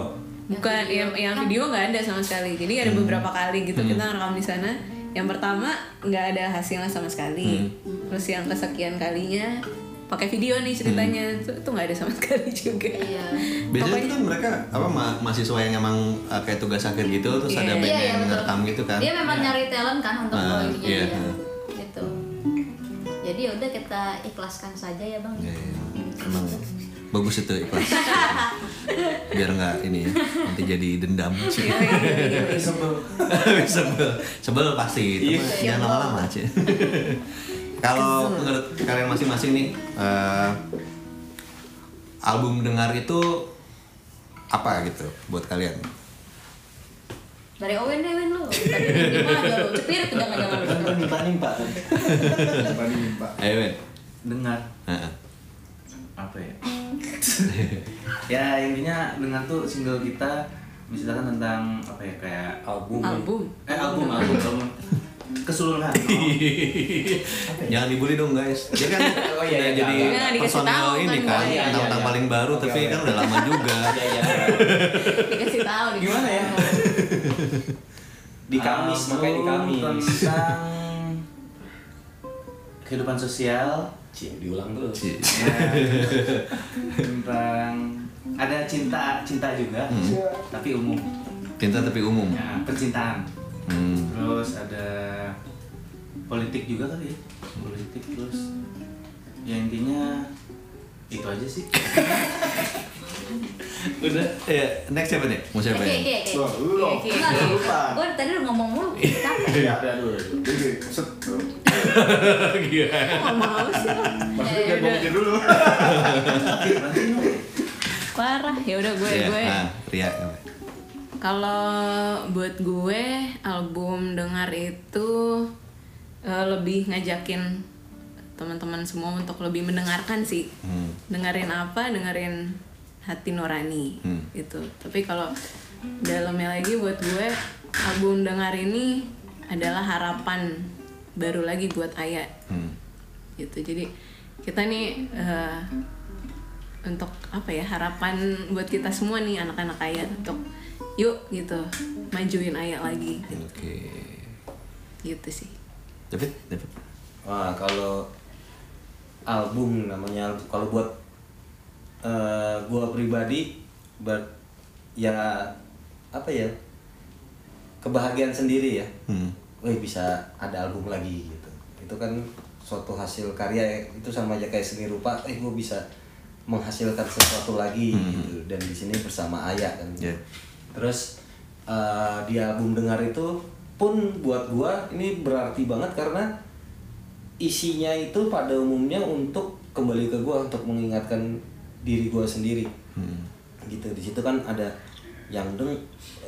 Speaker 4: Bukan, yang, yang video nggak ada sama sekali. Jadi ada beberapa kali gitu kita ngerekam di sana. Yang pertama nggak ada hasilnya sama sekali. Terus yang kesekian kalinya pakai video nih ceritanya itu tuh nggak ada sama sekali juga.
Speaker 3: Iya.
Speaker 2: Biasanya itu kan mereka apa ma- mahasiswa yang emang uh, kayak tugas akhir gitu terus
Speaker 4: Iya.
Speaker 2: ada band
Speaker 3: Iya, iya,
Speaker 2: yang
Speaker 3: betul.
Speaker 2: ngerekam gitu kan.
Speaker 3: Dia memang nyari talent kan untuk
Speaker 2: Ah,
Speaker 3: ininya
Speaker 2: iya.
Speaker 3: dia. Gitu. Jadi ya udah kita ikhlaskan saja ya bang.
Speaker 2: Iya, iya. Emang bagus itu ikhlas. Biar nggak ini ya, nanti jadi dendam.
Speaker 5: Sebel.
Speaker 2: sebel, sebel pasti. Itu jangan lama-lama aja. Kalau menurut kalian masing-masing nih, eh, album dengar itu apa gitu buat kalian?
Speaker 3: Dari Owen deh Owen lu. Tadi gimana aja lu? Cepirit tuh jangan-jangan
Speaker 7: kan.
Speaker 5: Coba nimpa.
Speaker 2: Ayo Ben.
Speaker 5: Dengar
Speaker 2: Heeh.
Speaker 5: apa ya? ya intinya dengar tuh single kita menceritakan tentang apa ya kayak
Speaker 7: album
Speaker 4: Album.
Speaker 5: eh album album album keseluruhan
Speaker 2: Jangan dibully dong guys. Dia kan
Speaker 7: Oh, iya, iya,
Speaker 2: jadi
Speaker 4: iya. Tahu
Speaker 2: ini
Speaker 4: kan,
Speaker 2: kan.
Speaker 7: Iya,
Speaker 2: tentang
Speaker 7: iya.
Speaker 2: paling baru tapi
Speaker 7: Oke,
Speaker 2: kan udah lama juga.
Speaker 7: Iya, iya.
Speaker 4: Dikasih tahu nih.
Speaker 5: gimana ya
Speaker 7: di Kamis
Speaker 5: Album
Speaker 7: makanya di Kamis
Speaker 5: tentang kehidupan sosial
Speaker 7: Cih, diulang terus
Speaker 2: Cie.
Speaker 5: ya, tentang ada cinta cinta juga tapi umum
Speaker 2: Cinta tapi umum.
Speaker 5: ya, percintaan
Speaker 2: Hmm.
Speaker 5: terus ada politik juga kali ya politik terus ya intinya itu aja sih
Speaker 2: Udah. Ya, next siapa nih? Mau siapa
Speaker 3: Oke,
Speaker 2: ya?
Speaker 3: oke, oke.
Speaker 6: Wah, lu
Speaker 3: oke.
Speaker 6: Lupa.
Speaker 3: Gue tadi udah ngomong mulu, capek.
Speaker 6: Iya, ada dulu. Set.
Speaker 4: Kok mau sih?
Speaker 6: Maksudnya gue mikir dulu.
Speaker 4: Parah. Ya udah gue
Speaker 2: Iya,
Speaker 4: gue.
Speaker 2: ah, Ria.
Speaker 4: Kalau buat gue album dengar itu eh, lebih ngajakin teman-teman semua untuk lebih mendengarkan sih.
Speaker 2: Hmm.
Speaker 4: Dengerin apa? Dengerin hati nurani
Speaker 2: Hmm.
Speaker 4: itu. Tapi kalau dalamnya lagi buat gue album dengar ini adalah harapan baru lagi buat Ayah
Speaker 2: Hmm.
Speaker 4: gitu jadi kita nih eh, untuk apa ya harapan buat kita semua nih anak-anak ayat untuk yuk gitu majuin ayat lagi
Speaker 2: Oke.
Speaker 4: gitu sih
Speaker 2: David, David.
Speaker 7: Wah, kalau album namanya kalau buat eh, gua pribadi ber ya apa ya kebahagiaan sendiri ya
Speaker 2: Hmm.
Speaker 7: Wih bisa ada album lagi gitu itu kan suatu hasil karya ya. itu sama aja kayak seni rupa eh gue bisa menghasilkan sesuatu lagi
Speaker 2: Hmm.
Speaker 7: gitu dan di sini bersama Ayah kan
Speaker 2: Yeah.
Speaker 7: Terus eh, di album dengar itu pun buat gua ini berarti banget karena isinya itu pada umumnya untuk kembali ke gua untuk mengingatkan diri gua sendiri.
Speaker 2: Hmm.
Speaker 7: gitu di situ kan ada yang deng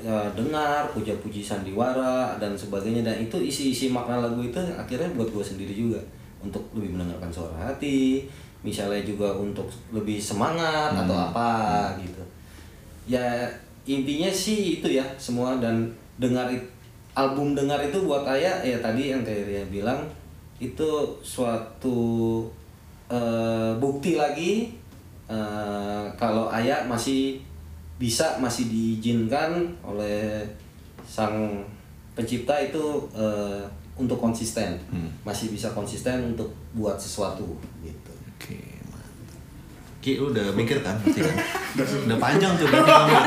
Speaker 7: ya, dengar puja-puji sandiwara dan sebagainya. Dan itu isi-isi makna lagu itu akhirnya buat gue sendiri juga. Untuk lebih mendengarkan suara hati misalnya juga untuk lebih semangat atau apa gitu. Ya intinya sih itu ya semua dan dengar album dengar itu buat ayah ya tadi yang kayak Ria bilang itu suatu eh, bukti lagi eh, kalau ayah masih bisa masih diizinkan oleh sang pencipta itu eh, untuk konsisten
Speaker 2: Hmm.
Speaker 7: masih bisa konsisten untuk buat sesuatu.
Speaker 2: Ki, lu udah mikir kan pasti kan? udah panjang tuh berarti ngomong.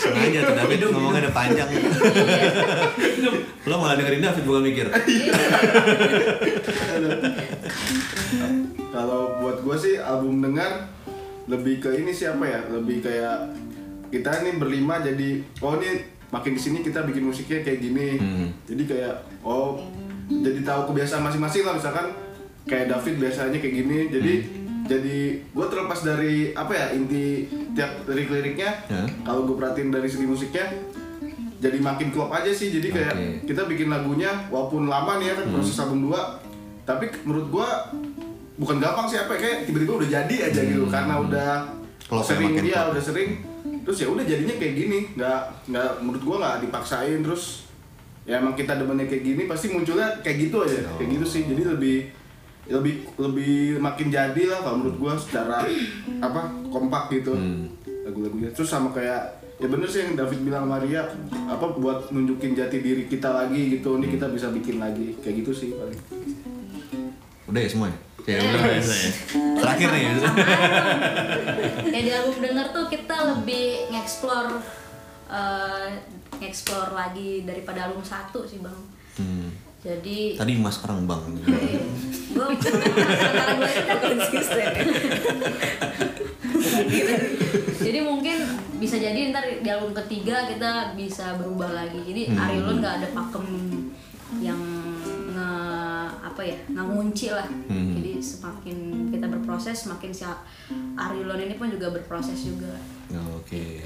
Speaker 2: Sengaja tuh David ngomongnya udah panjang. Lo malah dengerin David bukan mikir.
Speaker 6: Kalau buat gue sih album dengar lebih ke ini siapa ya? Lebih kayak kita nih berlima jadi oh ini makin di sini kita bikin musiknya kayak gini.
Speaker 2: Hmm.
Speaker 6: Jadi kayak oh jadi tahu kebiasaan masing-masing lah misalkan kayak David biasanya kayak gini. Jadi jadi gue terlepas dari apa ya inti tiap lirik-liriknya.
Speaker 2: Ya.
Speaker 6: Kalau gue perhatiin dari segi musiknya jadi makin klop aja sih. Jadi kayak
Speaker 2: Oke.
Speaker 6: kita bikin lagunya walaupun lama nih ya kan proses album 2 tapi menurut gua bukan gampang sih apa ya, kayak tiba-tiba udah jadi aja gitu karena udah
Speaker 2: Klop
Speaker 6: sering dia
Speaker 2: klop.
Speaker 6: udah sering terus ya udah jadinya kayak gini nggak nggak menurut gua nggak dipaksain terus ya emang kita demennya kayak gini pasti munculnya kayak gitu aja kayak gitu sih jadi lebih lebih lebih makin jadi lah kalau menurut gua secara apa kompak gitu
Speaker 2: Hmm.
Speaker 6: lagu-lagunya terus sama kayak ya bener sih yang David bilang Maria apa buat nunjukin jati diri kita lagi gitu ini kita bisa bikin lagi kayak gitu sih paling
Speaker 2: Udah ya semua ya? Ya udah udah ya. Terakhir nih.
Speaker 3: ya di album denger tuh kita lebih nge-explore eh, nge-explore lagi daripada album satu sih bang
Speaker 2: Hmm.
Speaker 3: Jadi
Speaker 2: Tadi Mas sekarang Bang.
Speaker 3: gue antara gue
Speaker 4: konsisten
Speaker 3: jadi mungkin bisa jadi ntar di album ketiga kita bisa berubah lagi jadi
Speaker 2: Hmm.
Speaker 3: Arilon nggak ada pakem yang nge apa ya nggak ngunci lah
Speaker 2: Hmm.
Speaker 3: jadi semakin kita berproses semakin si Arilon ini pun juga berproses juga
Speaker 2: Oke.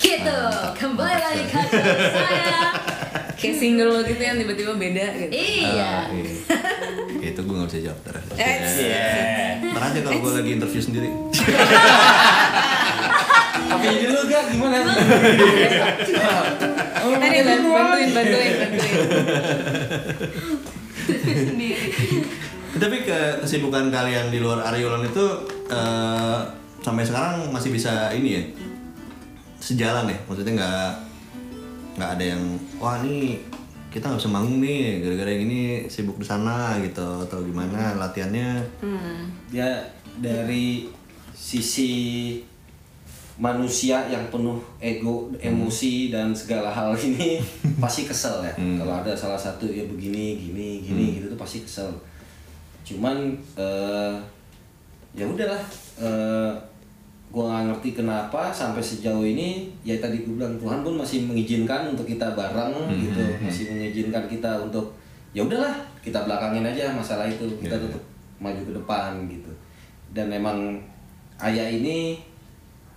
Speaker 3: Gitu kembali lagi ke saya
Speaker 4: kayak single lo gitu yang tiba-tiba beda gitu
Speaker 3: iya
Speaker 2: iya. Itu gue gak bisa jawab ntar.
Speaker 4: Eh,
Speaker 2: Ntar aja kalau gue lagi interview sendiri.
Speaker 7: Apa jadi lu gak gimana?
Speaker 4: Oh, Tadi bantuin, bantuin, bantuin.
Speaker 2: Tapi ke kesibukan kalian di luar Ariolan itu eh, sampai sekarang masih bisa ini ya sejalan ya maksudnya nggak nggak ada yang wah ini kita nggak bisa manggung nih gara-gara yang ini sibuk di sana gitu atau gimana latihannya
Speaker 7: Ya dari sisi manusia yang penuh ego, emosi dan segala hal ini pasti kesel ya. Kalau ada salah satu ya begini, gini, gini gitu tuh pasti kesel. Cuman eh, ya udahlah. eh, gua nggak ngerti kenapa sampai sejauh ini ya tadi gue bilang Tuhan pun masih mengizinkan untuk kita bareng gitu, masih mengizinkan kita untuk ya udahlah kita belakangin aja masalah itu. Kita
Speaker 2: Iya,
Speaker 7: tetap maju ke depan gitu. Dan memang ayah ini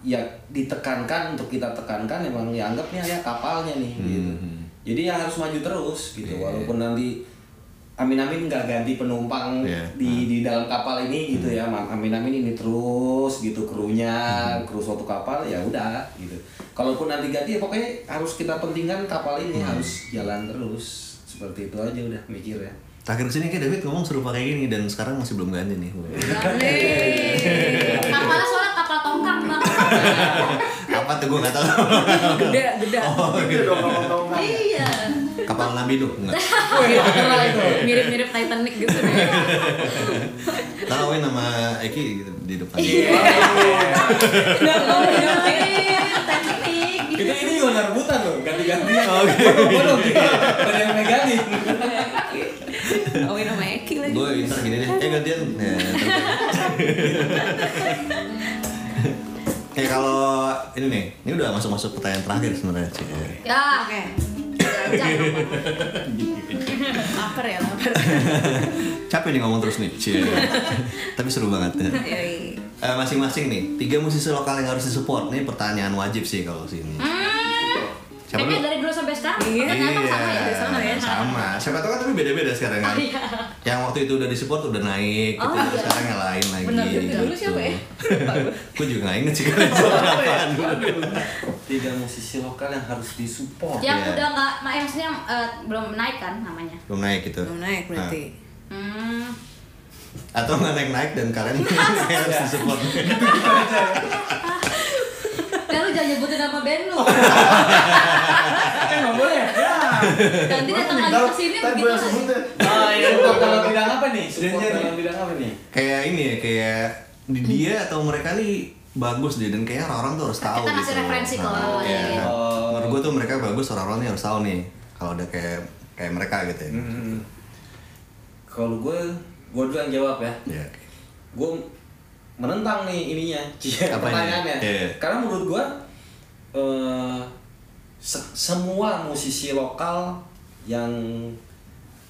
Speaker 7: ya ditekankan untuk kita tekankan emang ya anggapnya ya kapalnya nih gitu. jadi ya harus maju terus gitu.
Speaker 2: Iya.
Speaker 7: walaupun nanti amin amin nggak ganti penumpang
Speaker 2: Iya.
Speaker 7: di di dalam kapal ini gitu ya. Ma- amin amin ini terus gitu krunya kru suatu kapal ya udah gitu. Kalaupun nanti ganti ya pokoknya harus kita pentingkan kapal ini harus jalan terus. Seperti itu aja udah mikir ya.
Speaker 2: Terakhir ke sini kayak David ngomong serupa kayak gini dan sekarang masih belum ganti nih
Speaker 3: Kapalnya soalnya kapal tongkang bang.
Speaker 2: apa tuh gue nggak tahu.
Speaker 4: Gede, gede.
Speaker 2: oh gitu
Speaker 3: Iya.
Speaker 2: Kapal Nabi Nuh nggak
Speaker 4: Mirip-mirip Titanic gitu deh.
Speaker 2: tahu nama Eki gitu di depan
Speaker 3: Teknik.
Speaker 7: kita ini juga rebutan loh ganti-gantian oh, bodoh kita ada yang megangin
Speaker 4: Oh, ini nama Eki lagi.
Speaker 2: gue ntar gini deh eh gantian nah, Kayak kalau ini nih, ini udah masuk-masuk pertanyaan terakhir sebenarnya.
Speaker 3: Ya.
Speaker 4: Oke.
Speaker 3: Jangan.
Speaker 4: Lapar ya, lapar.
Speaker 2: Capek nih ngomong terus nih, Cie. Tapi seru banget ya.
Speaker 4: Yoi.
Speaker 2: Eh, masing-masing nih, tiga musisi lokal yang harus disupport. Ini pertanyaan wajib sih kalau sini. Siapa
Speaker 3: Kayaknya dari dulu sampai sekarang
Speaker 4: Iya.
Speaker 3: ternyata sama ya.
Speaker 4: sama ya.
Speaker 2: Sama. Siapa tahu kan tapi beda-beda sekarang kan.
Speaker 3: Iya.
Speaker 2: Yang waktu itu udah disupport udah naik, gitu.
Speaker 3: Oh, iya.
Speaker 2: sekarang yang lain lagi.
Speaker 4: Juga.
Speaker 2: gitu.
Speaker 4: Dulu siapa ya?
Speaker 2: Gue juga nggak inget sih kalian siapa
Speaker 7: tiga musisi lokal yang harus disupport
Speaker 3: Yang
Speaker 2: Iya.
Speaker 3: udah nggak, yang maksudnya eh, belum naik kan namanya.
Speaker 2: Belum naik gitu.
Speaker 4: Belum naik berarti.
Speaker 3: Hmm.
Speaker 2: Atau nggak naik-naik dan kalian harus disupport.
Speaker 3: Ya lu jangan nyebutin nama band lu.
Speaker 5: Kan nggak boleh ya?
Speaker 3: Nanti datang lagi ke sini begitu.
Speaker 7: ah iya support dalam bidang apa nih dalam bidang apa nih
Speaker 2: kayak ini ya, kayak di dia atau mereka nih bagus deh dan kayaknya orang-orang tuh harus tahu
Speaker 3: Kita
Speaker 2: gitu.
Speaker 3: ngasih referensi kalau iya.
Speaker 7: Oh.
Speaker 2: Menurut gue tuh mereka bagus orang-orang nih harus tahu nih kalau udah kayak kayak mereka gitu ya.
Speaker 7: Hmm. kalau gue gue dulu yang jawab ya
Speaker 2: Iya.
Speaker 7: gue menentang nih ininya
Speaker 2: Apanya?
Speaker 7: pertanyaannya
Speaker 2: Iya.
Speaker 7: karena menurut gue eh, se- semua musisi lokal yang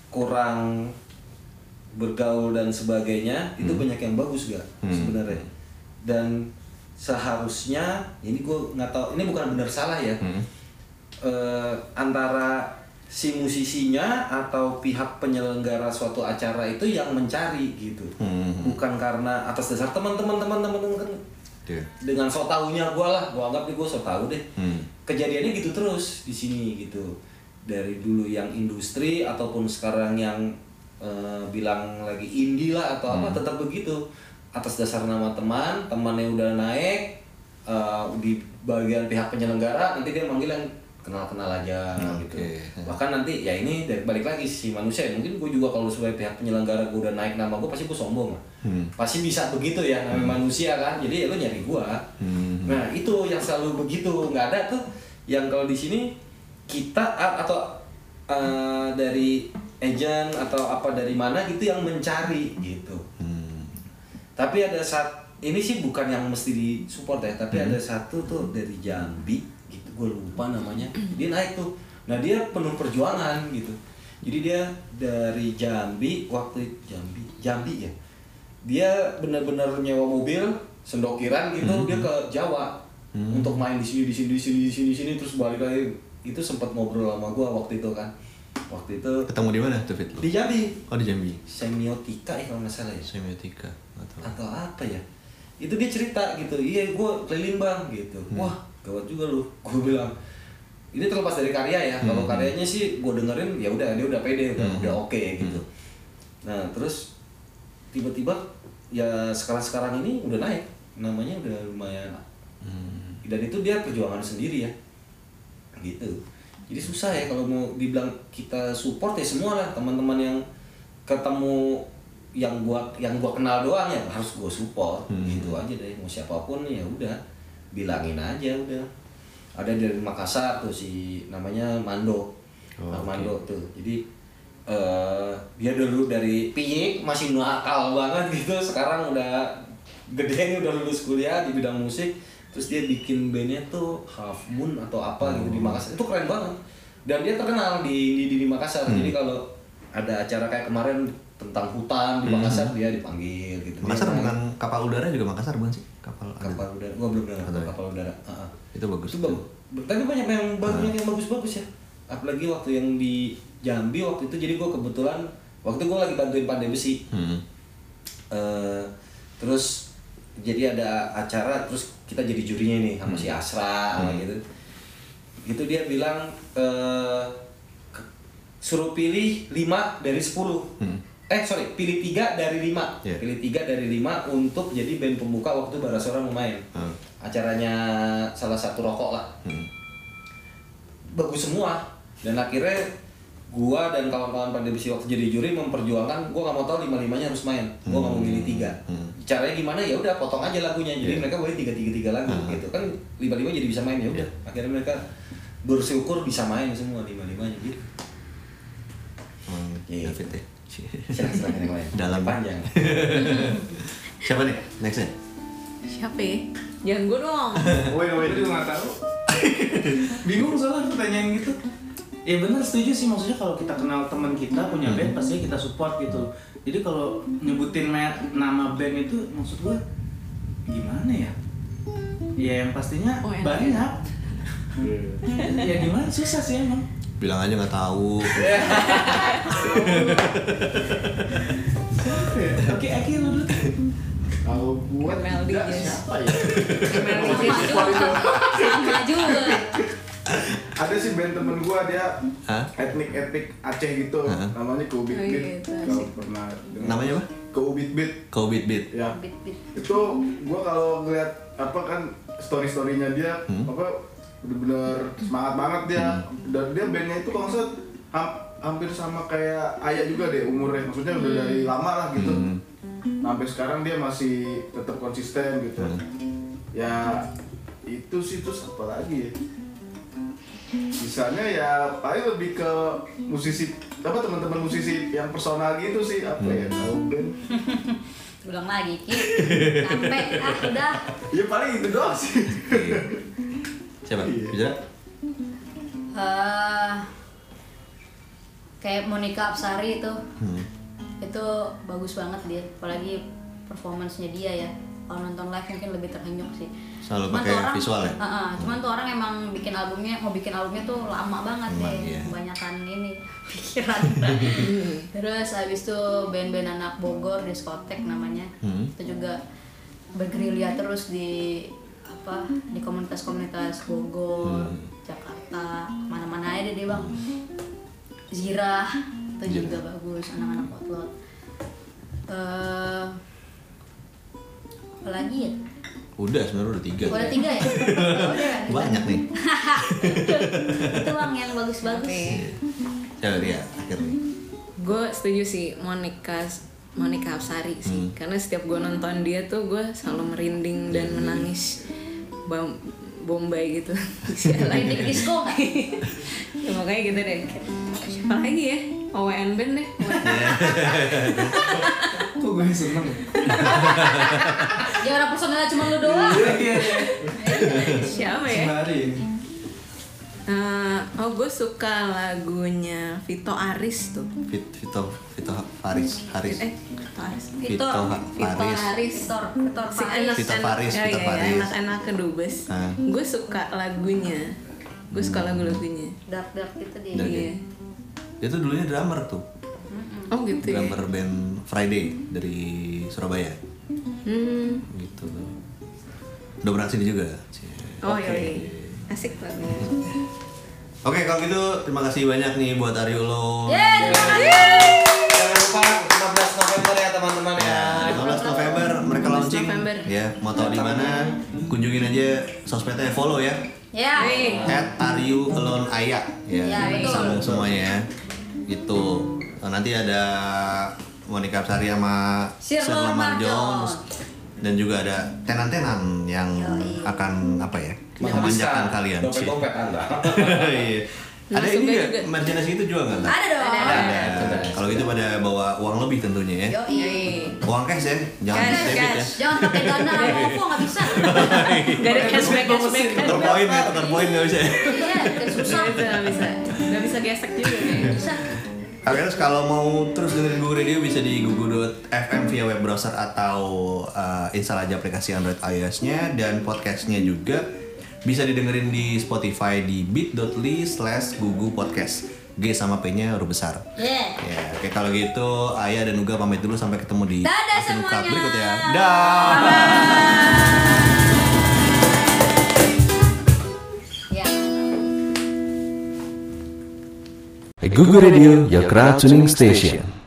Speaker 7: kurang bergaul dan sebagainya itu banyak yang bagus gak
Speaker 2: Hmm.
Speaker 7: sebenarnya dan seharusnya ini gue nggak tahu ini bukan benar salah ya
Speaker 2: Hmm.
Speaker 7: eh, antara si musisinya atau pihak penyelenggara suatu acara itu yang mencari gitu
Speaker 2: Hmm.
Speaker 7: bukan karena atas dasar teman-teman teman-teman
Speaker 2: Iya.
Speaker 7: dengan so taunya gue lah gue anggap nih gue so tau deh
Speaker 2: Hmm.
Speaker 7: kejadiannya gitu terus di sini gitu dari dulu yang industri ataupun sekarang yang eh, bilang lagi indie lah atau apa tetap begitu atas dasar nama teman temannya udah naik eh, di bagian pihak penyelenggara nanti dia manggil yang kenal-kenal aja
Speaker 2: Oke.
Speaker 7: gitu bahkan nanti ya ini dari balik lagi si manusia mungkin gue juga kalau sebagai pihak penyelenggara gue udah naik nama gue pasti gue sombong
Speaker 2: Hmm.
Speaker 7: pasti bisa begitu ya namanya manusia kan jadi ya lo nyari gue
Speaker 2: Hmm.
Speaker 7: Nah itu yang selalu begitu nggak ada tuh yang kalau di sini kita atau eh, dari agent atau apa dari mana gitu yang mencari gitu.
Speaker 2: Hmm.
Speaker 7: Tapi ada saat ini sih bukan yang mesti disupport ya, tapi ada satu tuh dari Jambi gue lupa namanya. Dia naik tuh. Nah dia penuh perjuangan gitu. Jadi dia dari Jambi waktu Jambi Jambi ya. Dia benar-benar nyewa mobil sendokiran gitu dia ke Jawa untuk main di sini di sini di sini di sini di sini terus balik lagi itu sempat ngobrol sama gua waktu itu kan waktu itu
Speaker 2: Ketemu di mana tuh Fit?
Speaker 7: di Jambi
Speaker 2: Oh di Jambi.
Speaker 7: semiotika ya kalau nggak salah ya
Speaker 2: Semiotika atau
Speaker 7: atau apa ya itu dia cerita gitu iya gue keliling bang gitu wah gawat juga lu. Gue bilang ini terlepas dari karya ya. Kalau karyanya sih gue dengerin ya udah dia udah pede udah, udah oke gitu. Nah terus tiba-tiba ya sekarang-sekarang ini udah naik. Namanya udah lumayan. Dan itu dia perjuangan sendiri ya. Gitu. Jadi susah ya kalau mau dibilang kita support ya semua lah. Teman-teman yang ketemu yang gua yang gua kenal doang ya harus gua support. Gitu aja deh. Mau siapa pun ya udah bilangin aja udah. Ada dari Makassar tuh si namanya Mando.
Speaker 2: Oh,
Speaker 7: Armando tuh. Jadi eh dia dulu dari Piyik masih nakal banget gitu. Sekarang udah gede nih udah lulus kuliah di bidang musik. Terus dia bikin bandnya tuh Half Moon atau apa gitu di Makassar. Itu keren banget. Dan dia terkenal di di, di, di Makassar. Jadi kalau ada acara kayak kemarin tentang hutan di Makassar dia dipanggil gitu.
Speaker 2: Makassar
Speaker 7: Dia
Speaker 2: bukan kapal udara juga Makassar bukan sih? Kapal
Speaker 7: kapal udara. Gua belum dengar
Speaker 2: ya?
Speaker 7: kapal udara. Heeh.
Speaker 2: Itu bagus.
Speaker 7: itu bagus. Tapi banyak yang banyak yang bagus-bagus ya. Apalagi waktu yang di Jambi waktu itu jadi gue kebetulan waktu gue lagi bantuin pandai besi
Speaker 2: Hmm.
Speaker 7: Eh, terus jadi ada acara terus kita jadi jurinya nih sama si Asra sama gitu. Itu dia bilang eh, ke- suruh pilih 5 dari 10
Speaker 2: Hmm.
Speaker 7: Eh sorry pilih tiga dari 5
Speaker 2: Iya.
Speaker 7: pilih tiga dari 5 untuk jadi band pembuka waktu Barasora mau main
Speaker 2: Hmm.
Speaker 7: acaranya salah satu rokok lah
Speaker 2: Hmm.
Speaker 7: bagus semua dan akhirnya gua dan kawan-kawan pandai besi waktu jadi juri memperjuangkan gua nggak mau tahu lima limanya harus main gua nggak mau milih tiga
Speaker 2: Hmm.
Speaker 7: caranya gimana ya udah potong aja lagunya jadi
Speaker 2: Iya.
Speaker 7: mereka boleh tiga tiga tiga lagu
Speaker 2: Ah.
Speaker 7: gitu kan lima lima jadi bisa main ya udah
Speaker 2: Iya.
Speaker 7: akhirnya mereka bersyukur bisa main semua lima limanya gitu
Speaker 2: Hmm,
Speaker 7: Iya.
Speaker 2: David ya.
Speaker 7: Silahkan yang lain
Speaker 2: Dalam.
Speaker 7: panjang
Speaker 2: Siapa nih? Nextnya?
Speaker 4: Siapa ya? Jangan gue dong.
Speaker 5: Gue
Speaker 6: wait.
Speaker 5: juga nggak tahu. Bingung soalnya pertanyaan gitu. Ya benar setuju sih maksudnya kalau kita kenal teman kita punya band pasti kita support gitu. Jadi kalau nyebutin nama band itu maksud gue gimana ya? Ya yang pastinya
Speaker 4: Oh,
Speaker 5: banyak. ya gimana susah sih emang.
Speaker 2: Bilang aja nggak tahu.
Speaker 5: Oke, oke lu dulu.
Speaker 6: Kalau
Speaker 4: Melody
Speaker 6: tidak,
Speaker 4: Jazz.
Speaker 6: siapa ya?
Speaker 3: sama juga sama juga
Speaker 6: Ada sih band temen gua dia etnik etnik Aceh gitu,
Speaker 2: Hah?
Speaker 6: namanya Kubit
Speaker 4: Oh,
Speaker 6: Beat.
Speaker 4: iya, itu
Speaker 6: Kalau
Speaker 4: asik.
Speaker 6: pernah dengar.
Speaker 2: Namanya apa?
Speaker 6: Kubit Beat.
Speaker 2: Kau beat beat.
Speaker 6: Ya.
Speaker 3: bit bit
Speaker 6: Itu gua kalau ngeliat apa kan story storynya dia
Speaker 2: Hmm.
Speaker 6: apa bener-bener semangat banget dia. Dan dia bandnya itu kalau nggak hampir sama kayak Ayah juga deh umurnya. Maksudnya udah dari lama lah gitu.
Speaker 2: Hmm.
Speaker 6: sampai sekarang dia masih tetap konsisten gitu.
Speaker 2: Hmm.
Speaker 6: ya itu sih terus apa lagi ya? Sisanya ya paling lebih ke musisi apa teman-teman musisi yang personal gitu sih. Apa ya
Speaker 2: Hmm.
Speaker 6: tahu band
Speaker 3: ulang lagi ki. Sampai ah udah.
Speaker 6: Ya paling itu doang sih.
Speaker 2: Iya. Siapa?
Speaker 6: Iya.
Speaker 2: Bisa?
Speaker 3: eh kayak Monica Apsari itu
Speaker 2: Hmm.
Speaker 3: itu bagus banget dia apalagi performance-nya dia ya kalau nonton live mungkin lebih terhenyuk sih
Speaker 2: Selalu
Speaker 3: Cuman
Speaker 2: pakai
Speaker 3: tuh orang-
Speaker 2: visual ya?
Speaker 3: Heeh, cuman tuh orang emang bikin albumnya mau bikin albumnya tuh lama banget
Speaker 2: Lama,
Speaker 3: ya
Speaker 2: iya.
Speaker 3: kebanyakan ini pikiran terus habis itu band-band anak Bogor diskotek namanya
Speaker 2: Hmm.
Speaker 3: itu juga bergerilya terus di apa di komunitas-komunitas Bogor
Speaker 2: Hmm.
Speaker 3: Jakarta mana-mana aja deh bang Zirah itu
Speaker 2: Zirah.
Speaker 3: juga bagus anak-anak potlot eh apalagi ya
Speaker 2: Udah sebenarnya udah tiga.
Speaker 3: udah tiga ya Oh, udah
Speaker 2: Banyak nih.
Speaker 3: itu bang yang bagus-bagus
Speaker 4: Oke.
Speaker 2: Siapa dia? Akhir nih.
Speaker 4: Gue setuju sih Monica Monica Apsari sih
Speaker 2: Hmm.
Speaker 4: karena setiap gue nonton dia tuh gue selalu merinding dan menangis Bam- Bombay gitu.
Speaker 3: Ini disco nggak?
Speaker 4: ya, makanya gitu deh. Siapa lagi ya? OWN band deh.
Speaker 5: Kok gue seneng?
Speaker 3: ya orang personalnya cuma lu doang.
Speaker 5: Iya, iya.
Speaker 4: siapa ya Eh, oh gue suka lagunya Vito Aris tuh
Speaker 2: Fit, Vito, Vito Faris, Haris.
Speaker 4: eh Vito Aris
Speaker 2: Vito
Speaker 4: Vito
Speaker 2: Faris.
Speaker 4: Aris si
Speaker 3: Faris
Speaker 4: anak
Speaker 2: Vito
Speaker 4: anak
Speaker 2: Faris,
Speaker 4: ya,
Speaker 2: Vito
Speaker 4: ya, ya,
Speaker 2: Faris.
Speaker 4: anak-anak kedubes
Speaker 2: Ah.
Speaker 4: gue suka lagunya gue suka lagu-lagunya
Speaker 3: dark dark gitu dia
Speaker 2: Dark.
Speaker 4: iya
Speaker 2: Dia tuh dulunya drummer tuh.
Speaker 4: oh gitu ya
Speaker 2: Drummer band Friday dari Surabaya.
Speaker 4: Hmm.
Speaker 2: gitu udah pernah ke sini juga
Speaker 4: Oh
Speaker 2: Oke.
Speaker 4: iya, asik banget.
Speaker 2: Oke kalau gitu terima kasih banyak nih buat Ariulo
Speaker 3: Yeay, terima kasih.
Speaker 7: Jangan lupa 15 November ya teman-teman ya.
Speaker 2: Ya, 15 November mereka
Speaker 4: 15
Speaker 2: launching
Speaker 4: November.
Speaker 2: ya mau tahu di mana kunjungin aja sosmednya follow ya
Speaker 3: Ya.
Speaker 4: Wih.
Speaker 2: at Aryu Alone Aya ya,
Speaker 3: Ya, betul.
Speaker 2: sambung semuanya ya itu Nah, nanti ada Monica Sari sama Lamar Jones dan juga ada tenan-tenan yang
Speaker 3: Yoi.
Speaker 2: akan apa ya memanjakan kalian sih.
Speaker 7: Dompet-dompet Anda.
Speaker 2: Iya. ada ini
Speaker 4: juga.
Speaker 2: nggak merchandise itu juga nggak?
Speaker 3: Ada dong.
Speaker 4: Ada.
Speaker 2: Ada. Kalau gitu pada bawa uang lebih tentunya ya.
Speaker 3: Yoi.
Speaker 4: Yoi.
Speaker 2: Uang cash ya, jangan
Speaker 4: Cash,
Speaker 2: debit ya.
Speaker 4: cash.
Speaker 3: Jangan pakai dana OVO nggak bisa.
Speaker 4: Gak ada cashback cashback.
Speaker 2: Tukar poin ya, tukar poin nggak bisa. ya.
Speaker 3: Iya, susah.
Speaker 4: Nggak bisa, nggak bisa gesek juga.
Speaker 2: Oke, terus kalau mau terus dengerin Google Radio bisa di google.fm via web browser atau uh, install aja aplikasi Android iOS-nya dan podcastnya juga bisa didengerin di Spotify di bit.ly slash gugu podcast G sama P-nya huruf besar.
Speaker 3: Yeah.
Speaker 2: Ya, oke kalau gitu Ayah dan Uga pamit dulu sampai ketemu di
Speaker 3: Dadah semuanya.
Speaker 2: berikut ya. Dah.
Speaker 3: Ya.
Speaker 2: Google Radio, your crowd tuning station.